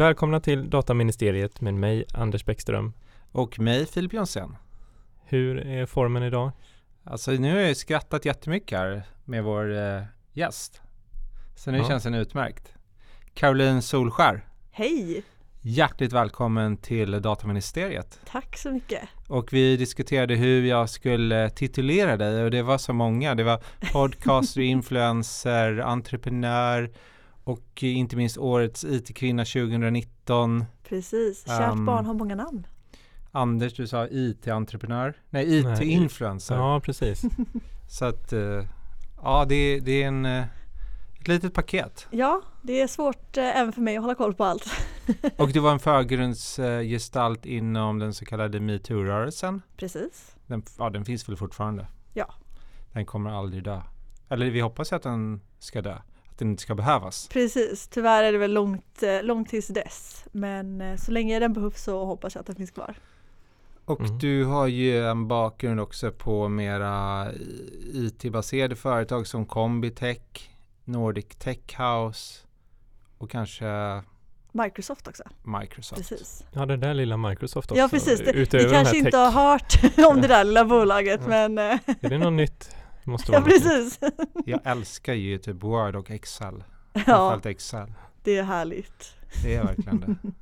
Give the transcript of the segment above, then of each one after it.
Välkomna till Dataministeriet med mig Anders Bäckström. Och mig Filip Jonsson. Hur är formen idag? Alltså nu har jag skrattat jättemycket här med vår eh, gäst. Så nu Ja. känns den utmärkt. Caroline Solskär. Hej! Hjärtligt välkommen till Dataministeriet. Tack så mycket. Och vi diskuterade hur jag skulle titulera dig och det var så många. Det var podcaster, influencer, entreprenör och inte minst årets IT-kvinna 2019. Precis, kärt Ehm, barn har många namn. Anders, du sa IT-entreprenör? Nej, Nej, IT-influencer. Ja, precis. Så att, eh, ja det, det är en, eh, ett litet paket. Ja, det är svårt eh, även för mig att hålla koll på allt. Och du var en förgrundsgestalt inom den så kallade metoo-rörelsen. Precis. Den, ja, den finns väl fortfarande? Ja. Den kommer aldrig dö. Eller vi hoppas att den ska dö. Den inte ska behövas. Precis, tyvärr är det väl långt, eh, långt tills dess. Men eh, så länge den behövs så hoppas jag att den finns kvar. Och Mm. du har ju en bakgrund också på mera IT-baserade företag som Combitech, Nordic Tech House och kanske Microsoft också. Microsoft. Precis. Ja, det där lilla Microsoft också. Ja precis, det, utöver ni kanske inte tech- har hört om det där lilla bolaget Ja. men eh, Är det något nytt? Måste ja precis. Jag älskar ju typ Word och Excel. Ja, Excel. det är härligt. Det är verkligen det.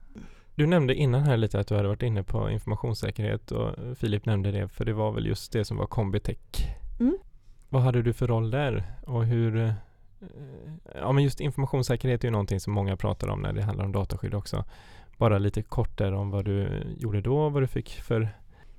Du nämnde innan här lite att du hade varit inne på informationssäkerhet och Filip nämnde det för det var väl just det som var Combitech. Mm. Vad hade du för roll där och hur eh, Ja men just informationssäkerhet är ju någonting som många pratar om när det handlar om dataskydd också. Bara lite kort där om vad du gjorde då, vad du fick för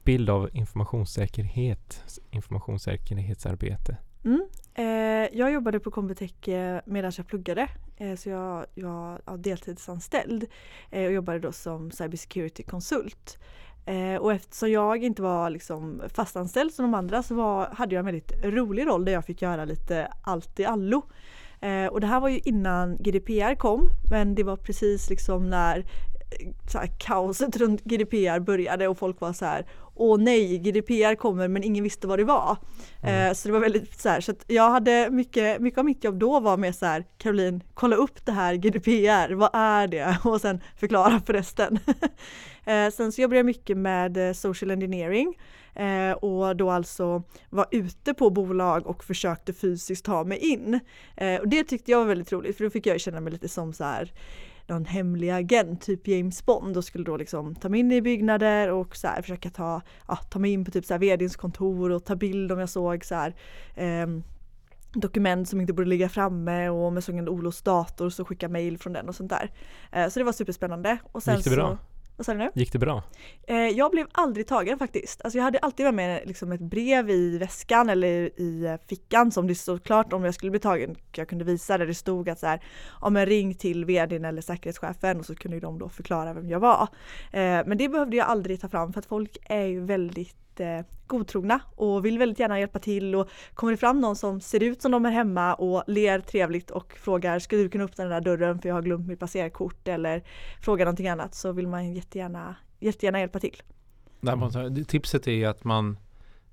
bild av informationssäkerhet, informationssäkerhetsarbete. Mm. Eh, jag jobbade på Combitech eh, medan jag pluggade. Eh, så jag, jag var deltidsanställd eh, och jobbade då som cybersecurity konsult. Eh, och eftersom jag inte var liksom fastanställd som de andra så var, hade jag en väldigt rolig roll där jag fick göra lite allt i allo. Eh, och det här var ju innan GDPR kom men det var precis liksom när så här, kaoset runt GDPR började och folk var så här Åh nej, GDPR kommer men ingen visste vad det var. Mm. Eh, så det var väldigt så här, så att jag hade mycket, mycket av mitt jobb då var med så här Caroline, kolla upp det här GDPR, vad är det? Och sen förklara för resten. eh, sen så jobbade jag mycket med eh, social engineering eh, och då alltså var ute på bolag och försökte fysiskt ta mig in. Eh, och det tyckte jag var väldigt roligt för då fick jag känna mig lite som så här någon hemlig agent, typ James Bond och skulle då liksom ta mig in i byggnader och så här försöka ta, ja, ta mig in på typ så här vdns kontor och ta bild om jag såg så här ehm, dokument som inte borde ligga framme och om jag såg en olåst dator så skicka mail från den och sånt där. Eh, så det var superspännande. Och sen Gick det bra? Så, vad sa du nu? Gick det bra? Eh, jag blev aldrig tagen faktiskt. Alltså jag hade alltid med mig liksom ett brev i väskan eller i eh, fickan som det stod klart om jag skulle bli tagen. Jag kunde visa där det stod att så här, ja men ring till vdn eller säkerhetschefen och så kunde de då förklara vem jag var. Eh, men det behövde jag aldrig ta fram för att folk är ju väldigt eh, godtrogna och vill väldigt gärna hjälpa till och kommer det fram någon som ser ut som de är hemma och ler trevligt och frågar ska du kunna öppna den där dörren för jag har glömt mitt passerkort eller frågar någonting annat så vill man jättegärna, jättegärna hjälpa till. Tipset är ju att man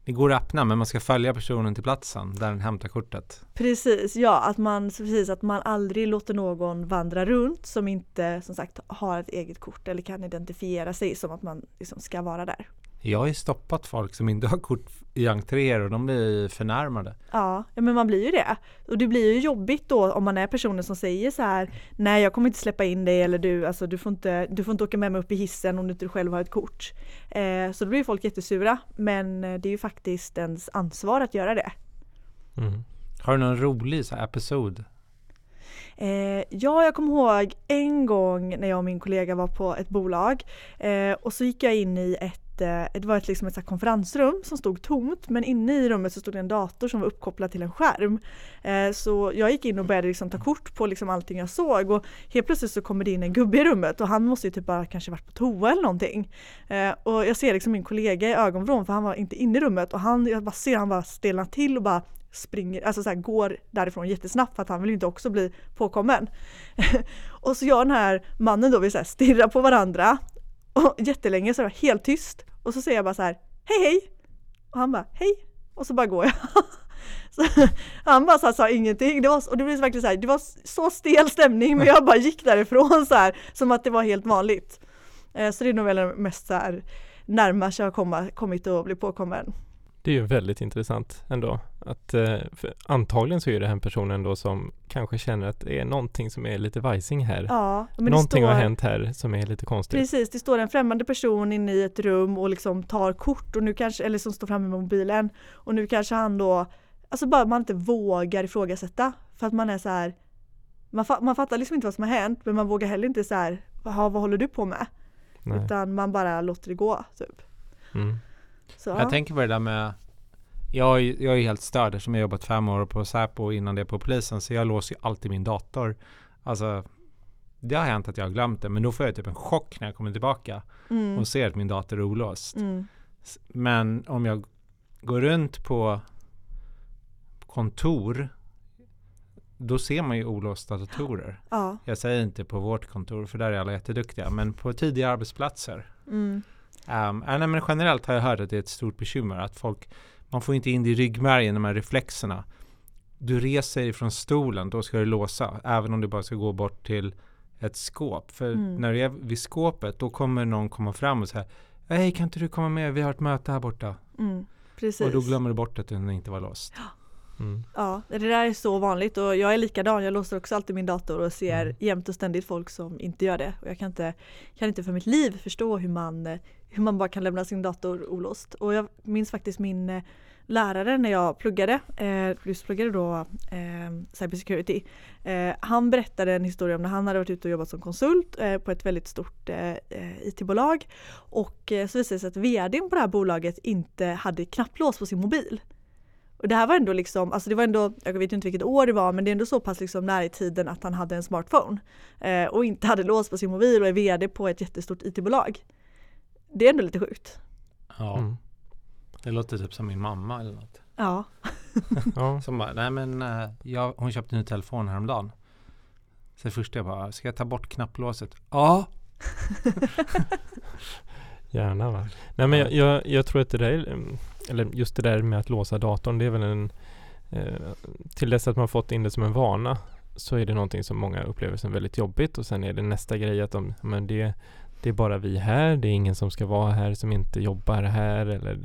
det går att öppna men man ska följa personen till platsen där den hämtar kortet. Precis, ja att man, precis, att man aldrig låter någon vandra runt som inte som sagt har ett eget kort eller kan identifiera sig som att man liksom ska vara där. Jag har ju stoppat folk som inte har kort i entréer och de blir förnärmade. Ja, ja, men man blir ju det. Och det blir ju jobbigt då om man är personen som säger så här Nej jag kommer inte släppa in dig eller du, alltså, du, får, inte, du får inte åka med mig upp i hissen om du inte själv har ett kort. Eh, så då blir folk jättesura men eh, det är ju faktiskt ens ansvar att göra det. Mm. Har du någon rolig så här, episod? Eh, ja, jag kommer ihåg en gång när jag och min kollega var på ett bolag eh, och så gick jag in i ett, Eh, det var ett, liksom ett så konferensrum som stod tomt men inne i rummet så stod det en dator som var uppkopplad till en skärm. Eh, så jag gick in och började liksom ta kort på liksom allting jag såg och helt plötsligt så kommer det in en gubbe i rummet och han måste ju typ bara kanske varit på toa eller någonting. Eh, och jag ser liksom min kollega i ögonvrån för han var inte inne i rummet och han, jag bara ser han bara stelnar till och bara springer, alltså så här, går därifrån jättesnabbt för att han vill ju inte också bli påkommen. och så jag och den här mannen då, vi så här stirrar på varandra och jättelänge så var det helt tyst och så säger jag bara så här hej hej och han bara hej och så bara går jag. så, Han bara så här, sa ingenting. Det var, och det blev verkligen så här, det var så stel stämning men jag bara gick därifrån så här som att det var helt vanligt. Eh, så det är nog väl mest så här närmast jag har kommit och bli påkommen. Det är ju väldigt intressant ändå. Att, eh, antagligen så är det en person ändå som kanske känner att det är någonting som är lite vajsing här. Ja, men någonting står, har hänt här som är lite konstigt. Precis, det står en främmande person inne i ett rum och liksom tar kort och nu kanske, eller som står framme med mobilen och nu kanske han då, alltså bara man inte vågar ifrågasätta för att man är så här man, fa man fattar liksom inte vad som har hänt men man vågar heller inte så här, vad håller du på med? Nej. Utan man bara låter det gå typ. Mm. Så. Jag tänker på det där med jag, jag är helt störd eftersom jag jobbat fem år på Säpo innan det på polisen så jag låser ju alltid min dator. Alltså det har hänt att jag har glömt det men då får jag typ en chock när jag kommer tillbaka mm. och ser att min dator är olåst. Mm. Men om jag går runt på kontor då ser man ju olåsta datorer. Ja. Jag säger inte på vårt kontor för där är alla jätteduktiga men på tidiga arbetsplatser. Mm. Um, äh, nej, men generellt har jag hört att det är ett stort bekymmer att folk man får inte in det i ryggmärgen, de här reflexerna. Du reser dig från stolen, då ska du låsa. Även om du bara ska gå bort till ett skåp. För mm. när du är vid skåpet, då kommer någon komma fram och säga Hej, kan inte du komma med? Vi har ett möte här borta. Mm, och då glömmer du bort att den inte var låst. Mm. Ja, det där är så vanligt och jag är likadan. Jag låser också alltid min dator och ser mm. jämt och ständigt folk som inte gör det. Och jag kan inte, kan inte för mitt liv förstå hur man, hur man bara kan lämna sin dator olåst. Och jag minns faktiskt min eh, lärare när jag pluggade, eh, just pluggade då eh, cybersecurity. Eh, han berättade en historia om när han hade varit ute och jobbat som konsult eh, på ett väldigt stort eh, eh IT-bolag. Och så visade det sig att vdn på det här bolaget inte hade knapplås på sin mobil. Och det här var ändå liksom, alltså det var ändå, jag vet inte vilket år det var, men det är ändå så pass liksom nära i tiden att han hade en smartphone. Eh, och inte hade lås på sin mobil och är VD på ett jättestort IT-bolag. Det är ändå lite sjukt. Ja. Mm. Det låter typ som min mamma eller något. Ja. ja. Som bara, nej men uh, jag, hon köpte en ny telefon häromdagen. Så det första jag bara, ska jag ta bort knapplåset? Ja. Gärna va. Nej men jag, jag, jag, tror att det där, mm, eller just det där med att låsa datorn, det är väl en eh, till dess att man fått in det som en vana så är det någonting som många upplever som väldigt jobbigt och sen är det nästa grej att de, men det, det är bara vi här, det är ingen som ska vara här som inte jobbar här eller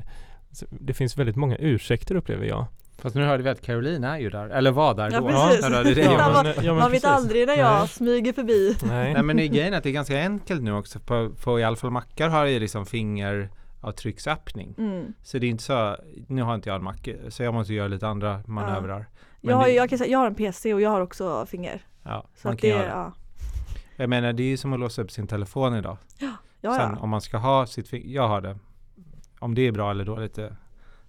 det finns väldigt många ursäkter upplever jag. Fast nu hörde vi att Caroline är ju där, eller var där ja, då. Precis. Ja, det ja, man, ja, man vet aldrig när jag Nej. smyger förbi. Nej, Nej men grejen är att det är ganska enkelt nu också. På, på i alla fall mackar har ju liksom fingeravtrycksöppning. Mm. Så det är inte så, nu har inte jag en mack så jag måste göra lite andra manövrar. Ja. Jag, har, det, jag, kan säga, jag har en PC och jag har också finger. Ja, så man kan det, göra. Ja. Jag menar det är ju som att låsa upp sin telefon idag. Ja, ja, Sen om man ska ha sitt finger, jag har det. Om det är bra eller dåligt, det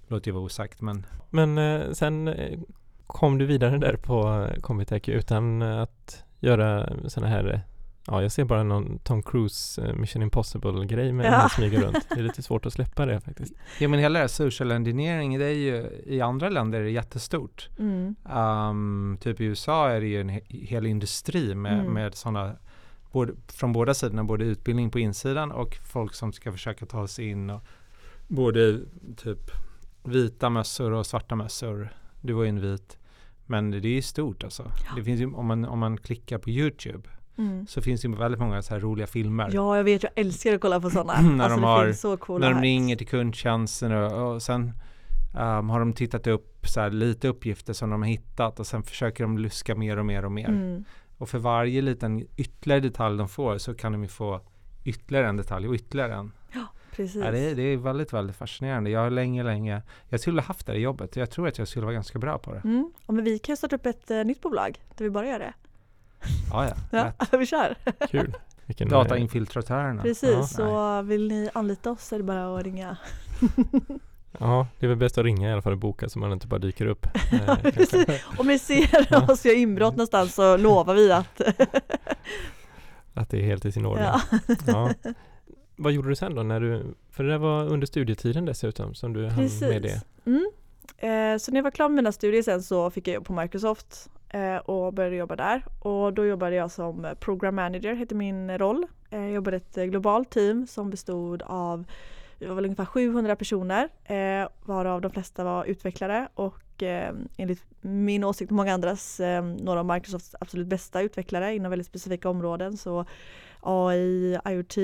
låter ju vara osagt men Men eh, sen eh, kom du vidare där på Combitech utan att göra sådana här Ja, jag ser bara någon Tom Cruise uh, Mission Impossible grej med ja. att smyga runt. Det är lite svårt att släppa det faktiskt. Ja, men hela det här social engineering, det är ju i andra länder är det jättestort. Mm. Um, typ i USA är det ju en he hel industri med, mm. med sådana både, från båda sidorna, både utbildning på insidan och folk som ska försöka ta sig in och både typ vita mössor och svarta mössor. Du var ju en vit. Men det är ju stort alltså. Ja. Det finns ju, om, man, om man klickar på YouTube mm. så finns det ju väldigt många så här roliga filmer. Ja, jag vet. Jag älskar att kolla på sådana. när alltså, de, har, så när de ringer till kundtjänsten och, och sen um, har de tittat upp så här, lite uppgifter som de har hittat och sen försöker de luska mer och mer och mer. Mm. Och för varje liten ytterligare detalj de får så kan de ju få ytterligare en detalj och ytterligare en. Ja. Precis. Ja, det, är, det är väldigt, väldigt fascinerande. Jag har länge, länge, jag skulle ha haft det i jobbet. Jag tror att jag skulle vara ganska bra på det. Mm. Ja, men vi kan starta upp ett uh, nytt bolag där vi bara gör det. Ja, ja. ja vi kör. Kul. Vilken Datainfiltratörerna. Precis, ja. så vill ni anlita oss är det bara att ringa. Ja, det är väl bäst att ringa i alla fall och boka så man inte bara dyker upp. Ja, precis. Om ni ser oss göra inbrott någonstans så lovar vi att att det är helt i sin ordning. Ja. ja vad gjorde du sen då? När du, för det där var under studietiden dessutom som du Precis. hann med det. Mm. Eh, så när jag var klar med mina studier sen så fick jag jobb på Microsoft eh, Eh, och började jobba där. Och då jobbade jag som program manager, hette min roll. Eh, jag jobbade ett globalt team som bestod av vi var väl ungefär 700 personer eh, varav de flesta var utvecklare och och eh, enligt min åsikt och många andras eh, några av Microsofts absolut bästa utvecklare inom väldigt specifika områden. Så AI, IoT,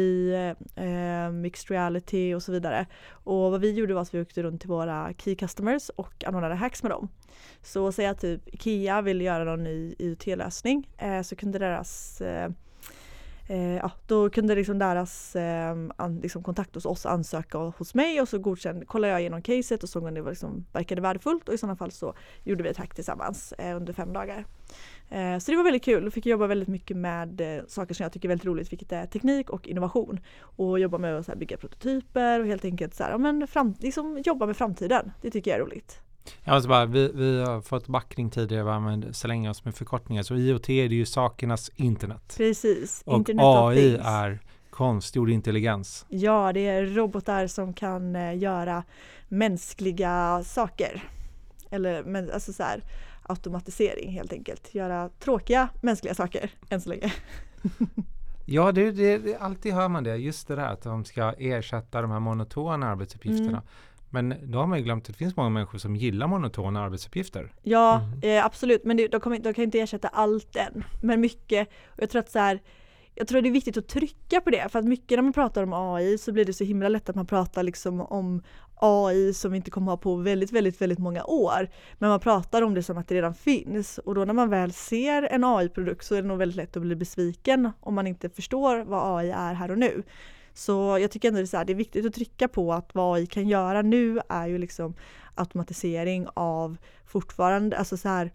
eh, mixed reality och så vidare. Och vad vi gjorde var att vi åkte runt till våra key customers och anordnade hacks med dem. Så säg att typ Ikea vill göra någon ny IoT-lösning eh, så kunde deras eh, eh, ja, då kunde liksom deras eh, an, liksom kontakt hos oss ansöka hos mig och så godkände, kollade jag igenom caset och såg om det var liksom, verkade värdefullt och i sådana fall så gjorde vi ett hack tillsammans eh, under fem dagar. Eh, så det var väldigt kul och fick jobba väldigt mycket med eh, saker som jag tycker är väldigt roligt vilket är teknik och innovation. Och jobba med att så bygga prototyper och helt enkelt så här, men fram, liksom jobba med framtiden. Det tycker jag är roligt. Jag måste bara, vi, vi har fått backning tidigare vad man slänger oss med förkortningar. Så IoT är det ju sakernas internet. Precis. Och Internet AI of är konstgjord intelligens. Ja, det är robotar som kan eh, göra mänskliga saker. Eller men, alltså så här, automatisering helt enkelt. Göra tråkiga mänskliga saker än så länge. Ja, det, det, det, alltid hör man det. Just det där att de ska ersätta de här monotona arbetsuppgifterna. Mm. Men då har man ju glömt att det finns många människor som gillar monotona arbetsuppgifter. Ja, Mm. eh, absolut. Men det, de, kommer, de kan inte ersätta allt än. Men mycket. Och jag tror att så här, jag tror det är viktigt att trycka på det. För att mycket när man pratar om AI så blir det så himla lätt att man pratar liksom om AI som vi inte kommer ha på väldigt, väldigt, väldigt många år. Men man pratar om det som att det redan finns. Och då när man väl ser en AI-produkt så är det nog väldigt lätt att bli besviken om man inte förstår vad AI är här och nu. Så jag tycker ändå det är, så här, det är viktigt att trycka på att vad AI kan göra nu är ju liksom automatisering av fortfarande, alltså så här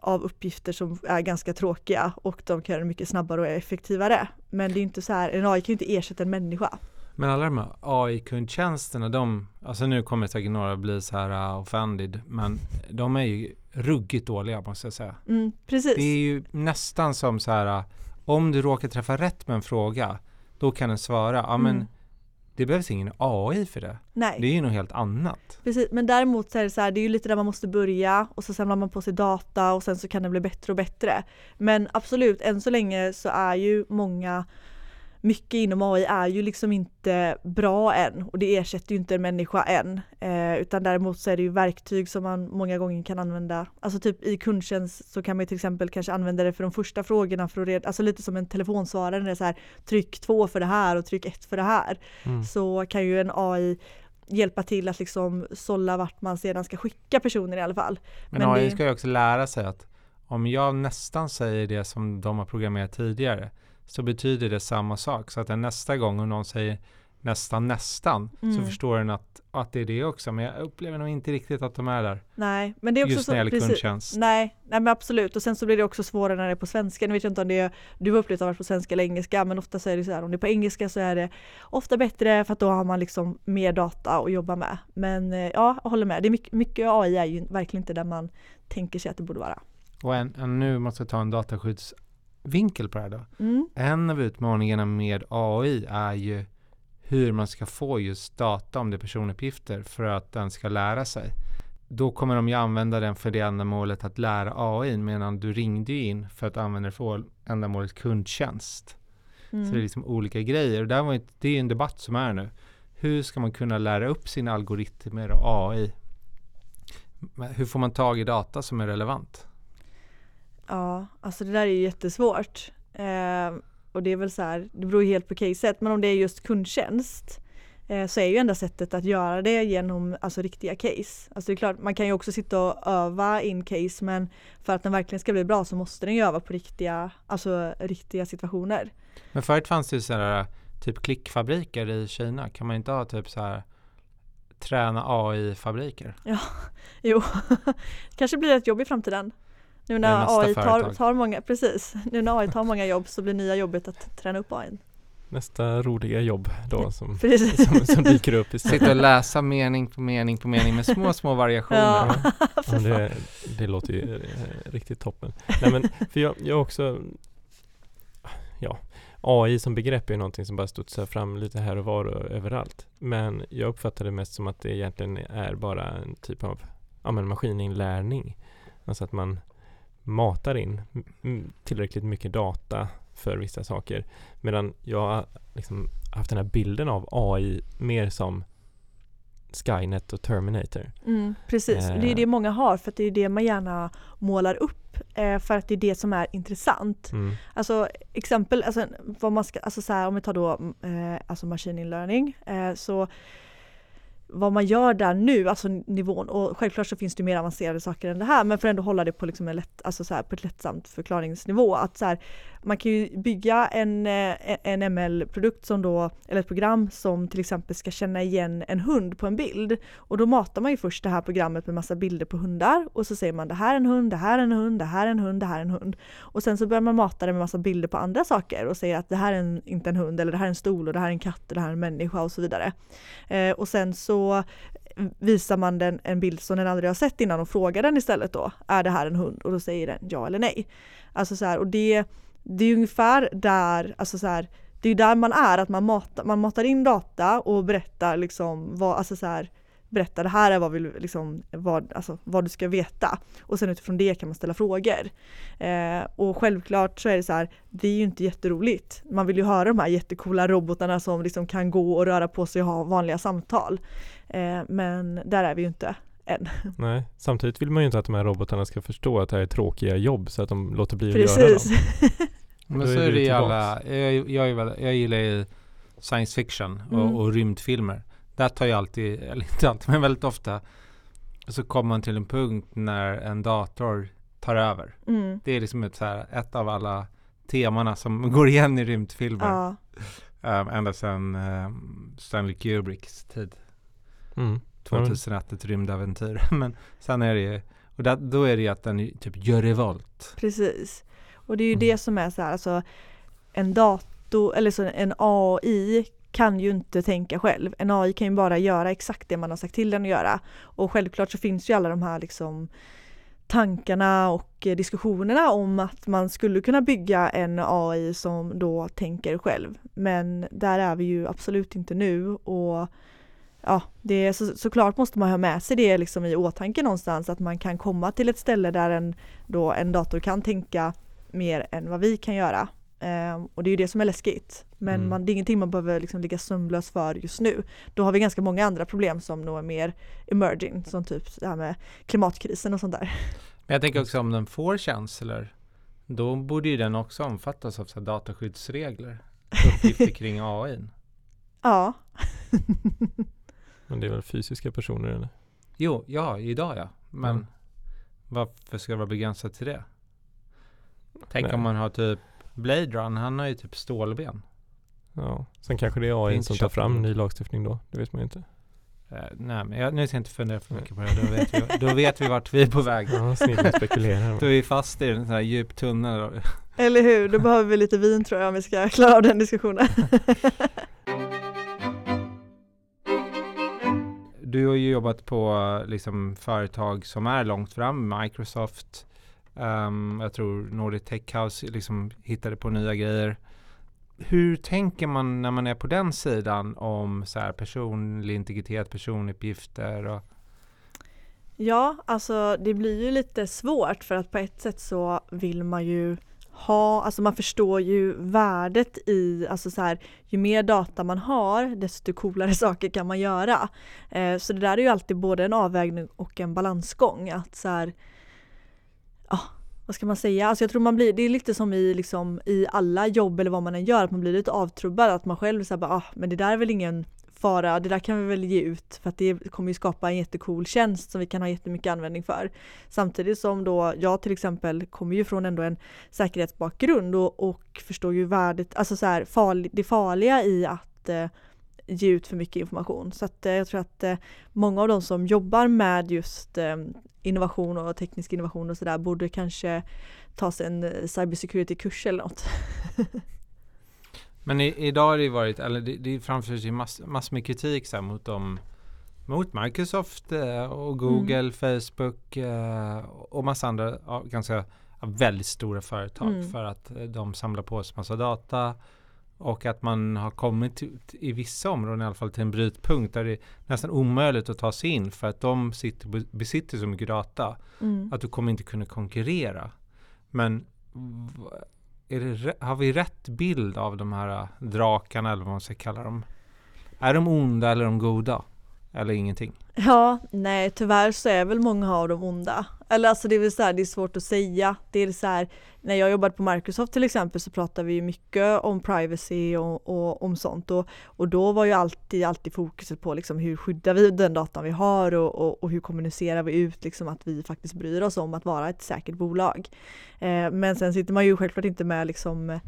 av uppgifter som är ganska tråkiga och de kan göra det mycket snabbare och effektivare. Men det är inte så här, en AI kan ju inte ersätta en människa. Men alla de här AI-kundtjänsterna, de, alltså nu kommer säkert några bli så här uh, offended, men de är ju ruggigt dåliga måste jag säga. Mm, precis. Det är ju nästan som så här, uh, om du råkar träffa rätt med en fråga, då kan den svara, ja men Mm. det behövs ingen AI för det. Nej. Det är ju något helt annat. Precis, men däremot så är det så här, det är ju lite där man måste börja och så samlar man på sig data och sen så kan det bli bättre och bättre. Men absolut, än så länge så är ju många mycket inom AI är ju liksom inte bra än och det ersätter ju inte en människa än. Eh, utan däremot så är det ju verktyg som man många gånger kan använda. Alltså typ i kundtjänst så kan man till exempel kanske använda det för de första frågorna för att reda, alltså lite som en telefonsvarare när det är så här tryck två för det här och tryck ett för det här Mm. så kan ju en AI hjälpa till att liksom sålla vart man sedan ska skicka personer i alla fall. Men, Men AI det- ska ju också lära sig att om jag nästan säger det som de har programmerat tidigare så betyder det samma sak. Så att nästa gång om någon säger nästan nästan så Mm. förstår den att, att det är det också. Men jag upplever nog inte riktigt att de är där. Nej, men det är också Just så, när det gäller kundtjänst. Nej, nej men absolut och sen så blir det också svårare när det är på svenska. Nu vet jag inte om det är, du har upplevt att varit på svenska eller engelska men ofta så är det så här om det är på engelska så är det ofta bättre för att då har man liksom mer data att jobba med. Men eh, ja, jag håller med. Det är mycket, mycket AI är ju verkligen inte där man tänker sig att det borde vara. Och en, en, nu måste jag ta en dataskyddsvinkel på det här då. Mm. En av utmaningarna med AI är ju hur man ska få just data om det är personuppgifter för att den ska lära sig. Då kommer de ju använda den för det ändamålet att lära AI medan du ringde in för att använda det för ändamålet kundtjänst. Mm. Så det är liksom olika grejer. Och där var ju, det är ju en debatt som är nu. Hur ska man kunna lära upp sina algoritmer och AI? Hur får man tag i data som är relevant? Ja, alltså det där är ju jättesvårt. Eh, och det är väl så här, det beror ju helt på caset, men om det är just kundtjänst eh, så är ju enda sättet att göra det genom alltså, riktiga case. Alltså det är klart, man kan ju också sitta och öva in case men för att den verkligen ska bli bra så måste den ju öva på riktiga, alltså, riktiga situationer. Men förut fanns det ju sådana typ klickfabriker i Kina. Kan man inte ha typ så här träna AI-fabriker? Jo, kanske blir det ett jobb i framtiden. Nu när AI tar, tar många, precis, nu när AI tar många jobb så blir nya jobbet att träna upp AI. Nästa roliga jobb då som, som, som dyker upp istället. Sitta och läsa mening på mening på mening med små, små variationer. Ja. Ja, det, det låter ju eh, riktigt toppen. Nej men, för jag, jag också Ja, AI som begrepp är någonting som bara studsar fram lite här och var och överallt. Men jag uppfattar det mest som att det egentligen är bara en typ av ja, men maskininlärning. Alltså att man matar in mm, tillräckligt mycket data för vissa saker. Medan jag har liksom haft den här bilden av AI mer som Skynet och Terminator. Mm, precis, det är Eh. det många har för att det är det man gärna målar upp eh, för att det är det som är intressant. Mm. Alltså exempel, alltså, vad man ska, alltså så här, om vi tar då eh, alltså machine inlearning eh, så vad man gör där nu, alltså nivån och självklart så finns det mer avancerade saker än det här men för att ändå hålla det på, liksom en lätt, alltså så här, på ett lättsamt förklaringsnivå. Att så här, man kan ju bygga en, eh, en ML-produkt som då, eller ett program som till exempel ska känna igen en hund på en bild. Och då matar man ju först det här programmet med massa bilder på hundar och så säger man det här är en hund, det här är en hund, det här är en hund, det här är en hund. Och sen så börjar man mata det med massa bilder på andra saker och säger att det här är en, inte en hund eller det här är en stol och det här är en katt och det här är en människa och så vidare. Eh, och sen så visar man den en bild som den aldrig har sett innan och frågar den istället då, är det här en hund? Och då säger den ja eller nej. Alltså så här, och det, det är ungefär där, alltså så här, det är där man är, att man matar, man matar in data och berättar liksom vad, alltså så här, berättar det här är vad, vi, liksom, vad, alltså, vad du ska veta. Och sen utifrån det kan man ställa frågor. Eh, och självklart så är det så här, det är ju inte jätteroligt. Man vill ju höra de här jättekola robotarna som liksom kan gå och röra på sig och ha vanliga samtal. Eh, men där är vi ju inte än. Nej, samtidigt vill man ju inte att de här robotarna ska förstå att det här är tråkiga jobb så att de låter bli att göra dem. Men så är det i tillbaks. alla, jag, jag, är väl, jag gillar ju science fiction och, Mm. och rymdfilmer. Där tar jag alltid, eller inte alltid, men väldigt ofta så kommer man till en punkt när en dator tar över. Mm. Det är liksom ett, så här, ett av alla temana som går igen i rymdfilmer. Ja, Um, ända sedan um, Stanley Kubricks tid. Mm. 2001, ett rymdäventyr. men sen är det ju, och där, då är det ju att den ju typ gör revolt. precis. Och det är ju Mm. det som är så här, alltså en dator, eller så en AI kan ju inte tänka själv. En AI kan ju bara göra exakt det man har sagt till den att göra. Och självklart så finns ju alla de här liksom tankarna och eh, diskussionerna om att man skulle kunna bygga en AI som då tänker själv. Men där är vi ju absolut inte nu och ja, det är så, såklart måste man ha med sig det liksom i åtanke någonstans att man kan komma till ett ställe där en, då en dator kan tänka mer än vad vi kan göra. Ehm, och det är ju det som är läskigt. Men Mm. man, det är ingenting man behöver liksom ligga sömnlös för just nu. Då har vi ganska många andra problem som nog är mer emerging, som typ det här med klimatkrisen och sånt där. Men jag tänker också om den får känslor, då borde ju den också omfattas av så här dataskyddsregler. Uppgifter kring AI. Ja, Men det är väl fysiska personer eller? Jo, ja, idag ja. Men Mm. varför ska det vara begränsat till det? Tänk Nej. om man har typ Blade Run, han har ju typ stålben. Ja. Sen kanske det är AI som tar fram ny lagstiftning då. Det vet man ju inte. Eh, nej, men jag, nu ska jag inte fundera för mycket på det. Då vet vi, då vet vi vart vi är på väg. Ja, snillen spekulerar. Då är vi fast i en sån här djup tunnel. eller hur? Då behöver vi lite vin tror jag om vi ska klara av den diskussionen. Du har ju jobbat på liksom, företag som är långt fram, Microsoft, Um, jag tror Nordic Tech House liksom hittade på nya grejer. Hur tänker man när man är på den sidan om så här, personlig integritet, personuppgifter och Ja, alltså det blir ju lite svårt för att på ett sätt så vill man ju ha, alltså man förstår ju värdet i, alltså så här, ju mer data man har desto coolare saker kan man göra. Eh, så det där är ju alltid både en avvägning och en balansgång att så här, vad ska man säga, alltså jag tror man blir, det är lite som i liksom i alla jobb eller vad man än gör, att man blir lite avtrubbad, att man själv säger bara, ah, men det där är väl ingen fara, det där kan vi väl ge ut för att det kommer ju skapa en jättecool tjänst som vi kan ha jättemycket användning för. Samtidigt som då jag till exempel kommer ju från ändå en säkerhetsbakgrund och, och förstår ju värdet, alltså så här, farlig, det farliga i att eh, ge ut för mycket information. Så att eh, jag tror att eh, många av de som jobbar med just eh, innovation och teknisk innovation och sådär borde kanske ta sig en eh, cybersecurity-kurs eller något. Men i, idag har det varit, eller det, det framförs ju mass, massor med kritik så här, mot dem mot Microsoft eh, och Google, Facebook eh, och massa andra ganska väldigt stora företag Mm. för att de samlar på sig massa data och att man har kommit till, i vissa områden i alla fall till en brytpunkt där det är nästan omöjligt att ta sig in för att de sitter, besitter så mycket data Mm. att du kommer inte kunna konkurrera. Men det, har vi rätt bild av de här drakarna eller vad man ska kalla dem? Är de onda eller är de goda? Eller ingenting? Ja, nej tyvärr så är väl många av dem onda. Eller alltså det är väl så här, det är svårt att säga. Det är så här, när jag jobbade på Microsoft till exempel så pratade vi mycket om privacy och, och om sånt och, och då var ju alltid, alltid fokuset på liksom hur skyddar vi den datan vi har och, och, och hur kommunicerar vi ut liksom att vi faktiskt bryr oss om att vara ett säkert bolag. Eh, men sen sitter man ju självklart inte med liksom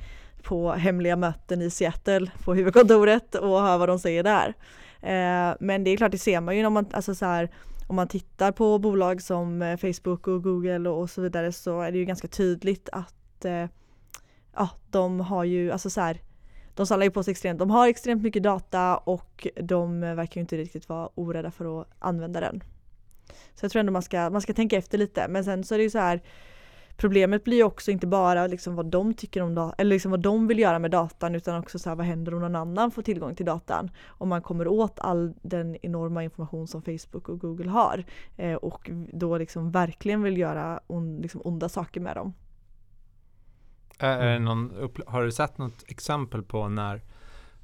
på hemliga möten i Seattle på huvudkontoret och hör vad de säger där. Eh, men det är klart, det ser man ju när man, alltså så här, om man tittar på bolag som eh, Facebook och Google och, så vidare så är det ju ganska tydligt att eh, ja, de har ju, alltså så här, de samlar ju på sig extremt, de har extremt mycket data och de verkar ju inte riktigt vara orädda för att använda den. Så jag tror ändå man ska, man ska tänka efter lite men sen så är det ju så här Problemet blir ju också inte bara liksom vad de tycker om datan, eller liksom vad de vill göra med datan utan också så här, vad händer om någon annan får tillgång till datan? Om man kommer åt all den enorma information som Facebook och Google har eh, och då liksom verkligen vill göra on, liksom onda saker med dem. Är någon, har du sett något exempel på när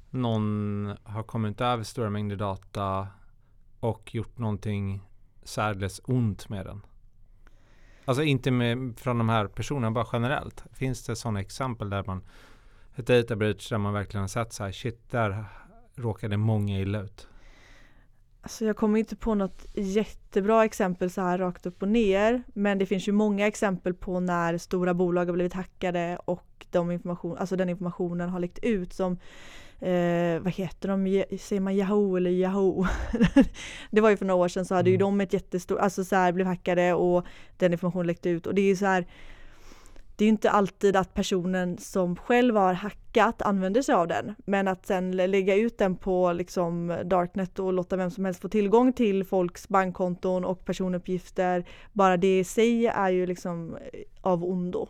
någon har kommit över stora mängder data och gjort någonting särdeles ont med den? Alltså inte med, från de här personerna, bara generellt. Finns det sådana exempel där man, ett data breach där man verkligen har sett så här, shit, där råkade många illa ut? Alltså jag kommer inte på något jättebra exempel så här rakt upp och ner. Men det finns ju många exempel på när stora bolag har blivit hackade och de information, alltså den informationen har läckt ut som eh, vad heter de, säger man Yahoo eller Yahoo? det var ju för några år sedan så hade mm. ju de ett jättestort, alltså så här blev hackade och den informationen läckte ut och det är ju så här det är inte alltid att personen som själv har hackat använder sig av den. Men att sen lägga ut den på liksom Darknet och låta vem som helst få tillgång till folks bankkonton och personuppgifter. Bara det i sig är ju liksom av ondo.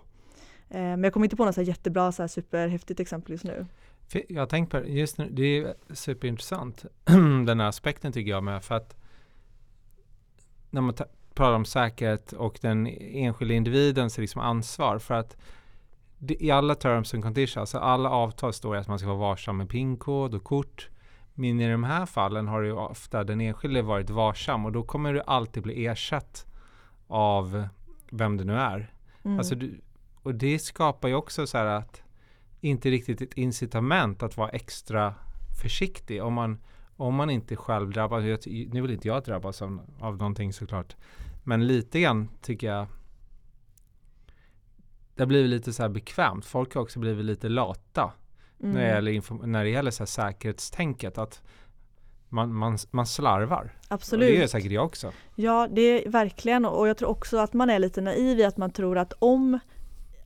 Eh, men jag kommer inte på något så jättebra så superhäftigt exempel just nu. Jag har tänkt på det, just nu, det är superintressant den här aspekten tycker jag med för att när man pratar om säkerhet och den enskilda individens liksom ansvar för att det, i alla terms and conditions, alltså alla avtal står det att man ska vara varsam med pinkod och kort. Men i de här fallen har ju ofta den enskilde varit varsam och då kommer du alltid bli ersatt av vem det nu är. Mm. Alltså du, och det skapar ju också så här att inte riktigt ett incitament att vara extra försiktig om man, om man inte själv drabbas. Nu vill inte jag drabbas av, av någonting såklart. Men lite grann tycker jag det har blivit lite så här bekvämt. Folk har också blivit lite lata mm. när det gäller, när det gäller så här säkerhetstänket. Att man, man, man slarvar. Absolut. Och det gör säkert jag också. Ja, det är verkligen och jag tror också att man är lite naiv i att man tror att om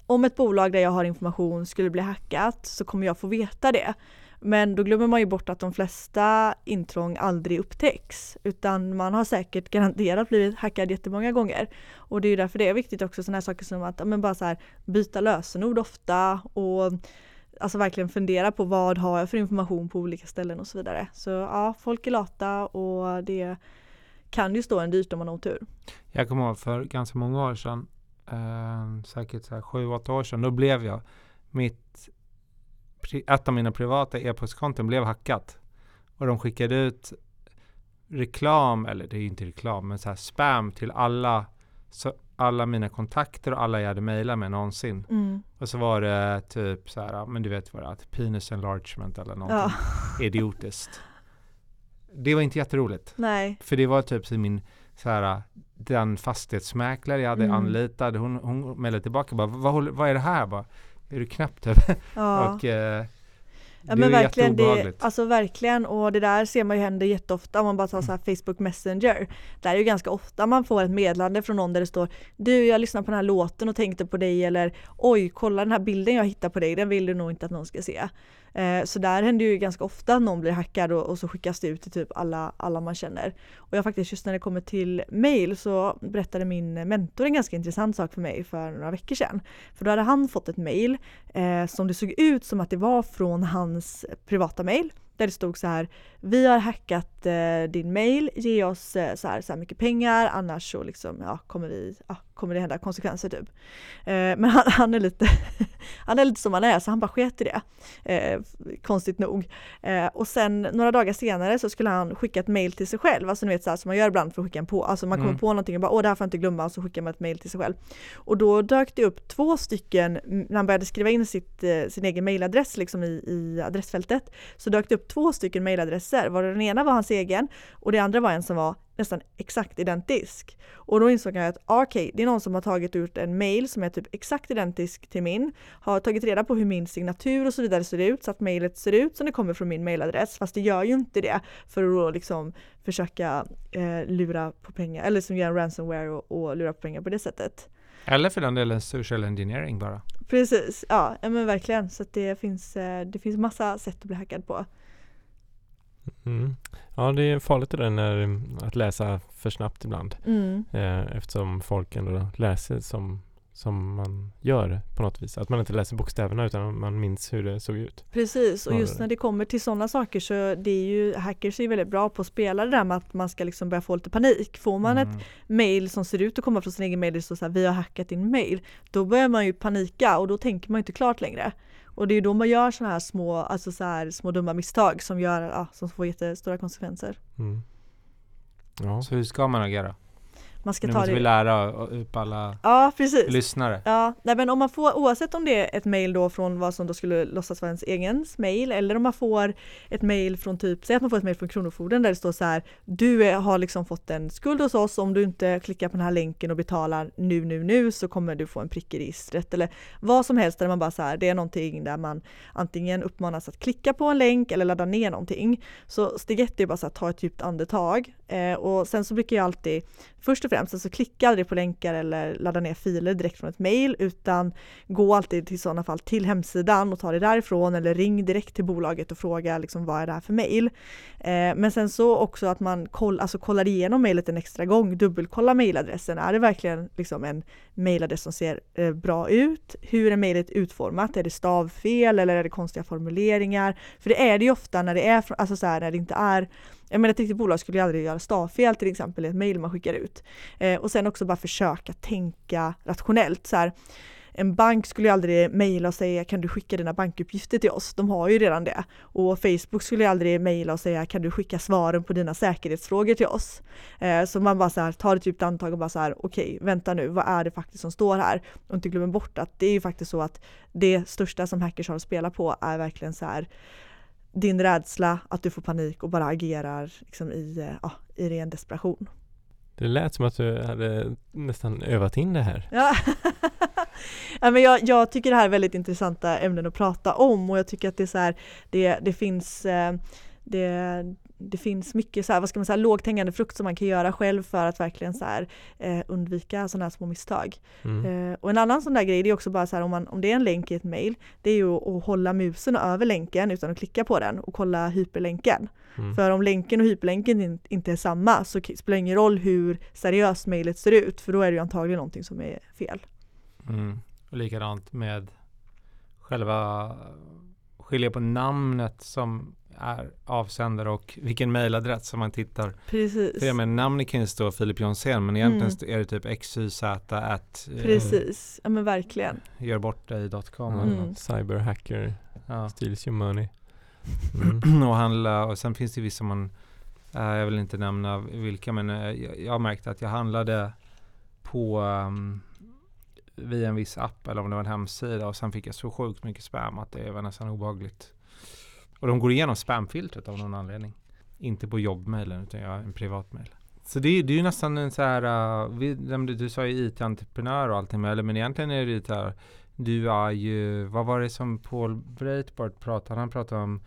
om ett bolag där jag har information skulle bli hackat så kommer jag få veta det. Men då glömmer man ju bort att de flesta intrång aldrig upptäcks utan man har säkert garanterat blivit hackad jättemånga gånger. Och det är ju därför det är viktigt också sådana här saker som att men bara så här, byta lösenord ofta och alltså verkligen fundera på vad har jag för information på olika ställen och så vidare. Så ja, folk är lata och det kan ju stå en dyrt om man har otur. Jag kommer ihåg för ganska många år sedan eh, säkert så här sju, åtta år sedan, då blev jag mitt ett av mina privata e-postkonton blev hackat. Och de skickade ut reklam, eller det är inte reklam, men så här spam till alla, så alla mina kontakter och alla jag hade mejlat med någonsin. Mm. Och så var det typ så här, men du vet vad det är, penis enlargement eller någonting ja. idiotiskt. Det var inte jätteroligt. Nej. För det var typ min så här, den fastighetsmäklare jag hade mm. anlitat, hon, hon mejlade tillbaka bara, vad, vad är det här? Bara, är du knäpp typ? Ja. och, eh, Ja men verkligen, det, alltså verkligen och det där ser man ju händer jätteofta om man bara tar så här Facebook Messenger. Där är ju ganska ofta man får ett meddelande från någon där det står Du jag lyssnade på den här låten och tänkte på dig eller Oj kolla den här bilden jag hittade på dig, den vill du nog inte att någon ska se. Eh, så där händer ju ganska ofta att någon blir hackad och, och, så skickas det ut till typ alla, alla man känner. Och jag faktiskt just när det kommer till mail så berättade min mentor en ganska intressant sak för mig för några veckor sedan. För då hade han fått ett mail eh, som det såg ut som att det var från hans privata mail där det stod så här Vi har hackat inte din mail, ge oss eh, så här, så här mycket pengar annars så liksom, ja, kommer, vi, ja, kommer det hända konsekvenser typ. Eh, men han, han, är lite han är lite som han är så han bara sket i det. Eh, konstigt nog. Eh, och sen några dagar senare så skulle han skicka ett mail till sig själv, alltså ni vet så här som man gör ibland för att skicka en på, alltså man kommer mm. på någonting och bara åh det här får jag inte glömma och så skickar man ett mail till sig själv. Och då dök det upp två stycken, när han började skriva in sitt, eh, sin egen mailadress liksom i, i adressfältet, så dök det upp två stycken mailadresser, var den ena var hans egen och det andra var en som var nästan exakt identisk. Och då insåg jag att ah, okej, okay, det är någon som har tagit ut en mail som är typ exakt identisk till min, har tagit reda på hur min signatur och så vidare ser ut så att mailet ser ut som det kommer från min mailadress fast det gör ju inte det för att då liksom försöka eh, lura på pengar eller som gör en ransomware och, och lura på pengar på det sättet. Eller för den delen social engineering bara. Precis, ja, men verkligen så att det finns, eh, det finns massa sätt att bli hackad på. Mm. Ja, det är farligt det där när, att läsa för snabbt ibland. Mm. Eh, eftersom folk ändå läser som, som man gör på något vis. Att man inte läser bokstäverna utan man minns hur det såg ut. Precis, och just när det kommer till sådana saker så det är ju hackers är väldigt bra på att spela det där med att man ska liksom börja få lite panik. Får man mm. ett mail som ser ut att komma från sin egen mail, står så här, vi har hackat din mail, då börjar man ju panika och då tänker man inte klart längre. Och det är då man gör sådana här små, alltså så här, små dumma misstag som gör, ja, som får jättestora konsekvenser. Mm. Ja. Så hur ska man agera? Man ska nu ta måste det. vi lära upp alla ja, precis. lyssnare. Ja, nej, men om man får, oavsett om det är ett mail då från vad som då skulle låtsas vara ens egen mail eller om man får ett mail från typ, säg att man får ett mail från Kronofogden där det står så här Du har liksom fått en skuld hos oss, om du inte klickar på den här länken och betalar nu, nu, nu så kommer du få en prick i registret eller vad som helst där man bara så här, det är någonting där man antingen uppmanas att klicka på en länk eller ladda ner någonting. Så steg ett är bara så att ta ett djupt andetag eh, och sen så brukar jag alltid först och främst, alltså klicka aldrig på länkar eller ladda ner filer direkt från ett mail utan gå alltid till sådana fall till hemsidan och ta det därifrån eller ring direkt till bolaget och fråga liksom, vad är det här för mail. Eh, men sen så också att man koll, alltså, kollar igenom mejlet en extra gång, dubbelkolla mejladressen. Är det verkligen liksom, en mejladress som ser eh, bra ut? Hur är mejlet utformat? Är det stavfel eller är det konstiga formuleringar? För det är det ju ofta när det är, alltså så här, när det inte är jag menar ett riktigt bolag skulle ju aldrig göra stavfel till exempel i ett mail man skickar ut. Eh, och sen också bara försöka tänka rationellt. Så här, en bank skulle ju aldrig mejla och säga kan du skicka dina bankuppgifter till oss? De har ju redan det. Och Facebook skulle ju aldrig mejla och säga kan du skicka svaren på dina säkerhetsfrågor till oss? Eh, så man bara så här, tar ett djupt andetag och bara så här okej okay, vänta nu vad är det faktiskt som står här? Och inte glömmer bort att det är ju faktiskt så att det största som hackers har att spela på är verkligen så här din rädsla, att du får panik och bara agerar liksom i, eh, ja, i ren desperation. Det lät som att du hade nästan övat in det här. Ja, ja men jag, jag, tycker det här är väldigt intressanta ämnen att prata om och jag tycker att det är så här, det, det finns eh, det, det finns mycket så här, vad ska man säga, lågt hängande frukt som man kan göra själv för att verkligen så här, eh, undvika sådana här små misstag. Mm. Eh, och en annan sån där grej det är också bara så här om, man, om det är en länk i ett mail, det är ju att hålla musen över länken utan att klicka på den och kolla hyperlänken. Mm. För om länken och hyperlänken in, inte är samma så spelar det ingen roll hur seriöst mejlet ser ut för då är det ju antagligen någonting som är fel. Mm. Och likadant med själva skilja på namnet som är avsändare och vilken mejladress som man tittar. Precis. För jag namnet kan ju stå Filip Jonsén men egentligen mm. är det typ xyz at eh, Precis, ja men verkligen. Gör bort dig.com mm. Cyberhacker ja. steals your money. Mm. och handla och sen finns det vissa man äh, jag vill inte nämna vilka men äh, jag, jag har märkt att jag handlade på um, via en viss app eller om det var en hemsida och sen fick jag så sjukt mycket spam att det var nästan obehagligt. Och de går igenom spamfiltret av någon anledning. Inte på jobbmailen utan jag har en privatmail. Så det, är, det är ju nästan en så här, uh, vi, du sa ju IT-entreprenör och allting med, men egentligen är det ju så här, du är ju, vad var det som Paul Breitbart pratade, han pratade om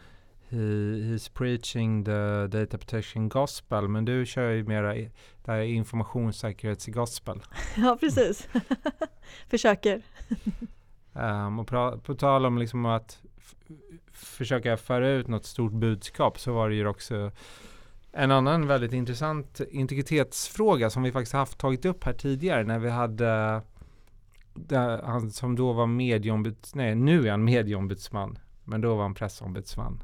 he, he's preaching the data protection gospel, men du kör ju mera det här informationssäkerhetsgospel. Ja, precis. Försöker. um, och pra, på tal om liksom att försöka föra ut något stort budskap så var det ju också en annan väldigt intressant integritetsfråga som vi faktiskt haft tagit upp här tidigare när vi hade han som då var medieombudsman, nej nu är han medieombudsman, men då var han pressombudsman.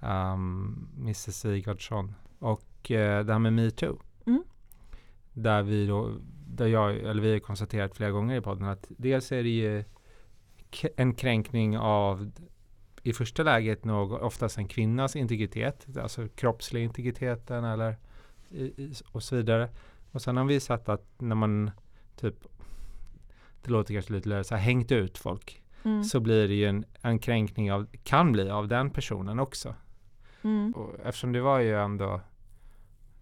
Um, Mr Sigurdsson. och eh, det här med metoo. Mm. Där vi då, där jag, eller vi har konstaterat flera gånger i podden att dels är det ju en kränkning av i första läget något, oftast en kvinnas integritet, alltså kroppsliga integriteten eller i, i, och så vidare. Och sen har vi sett att när man typ, det låter kanske lite här, hängt ut folk Mm. så blir det ju en, en kränkning av, kan bli av den personen också. Mm. Eftersom det var ju ändå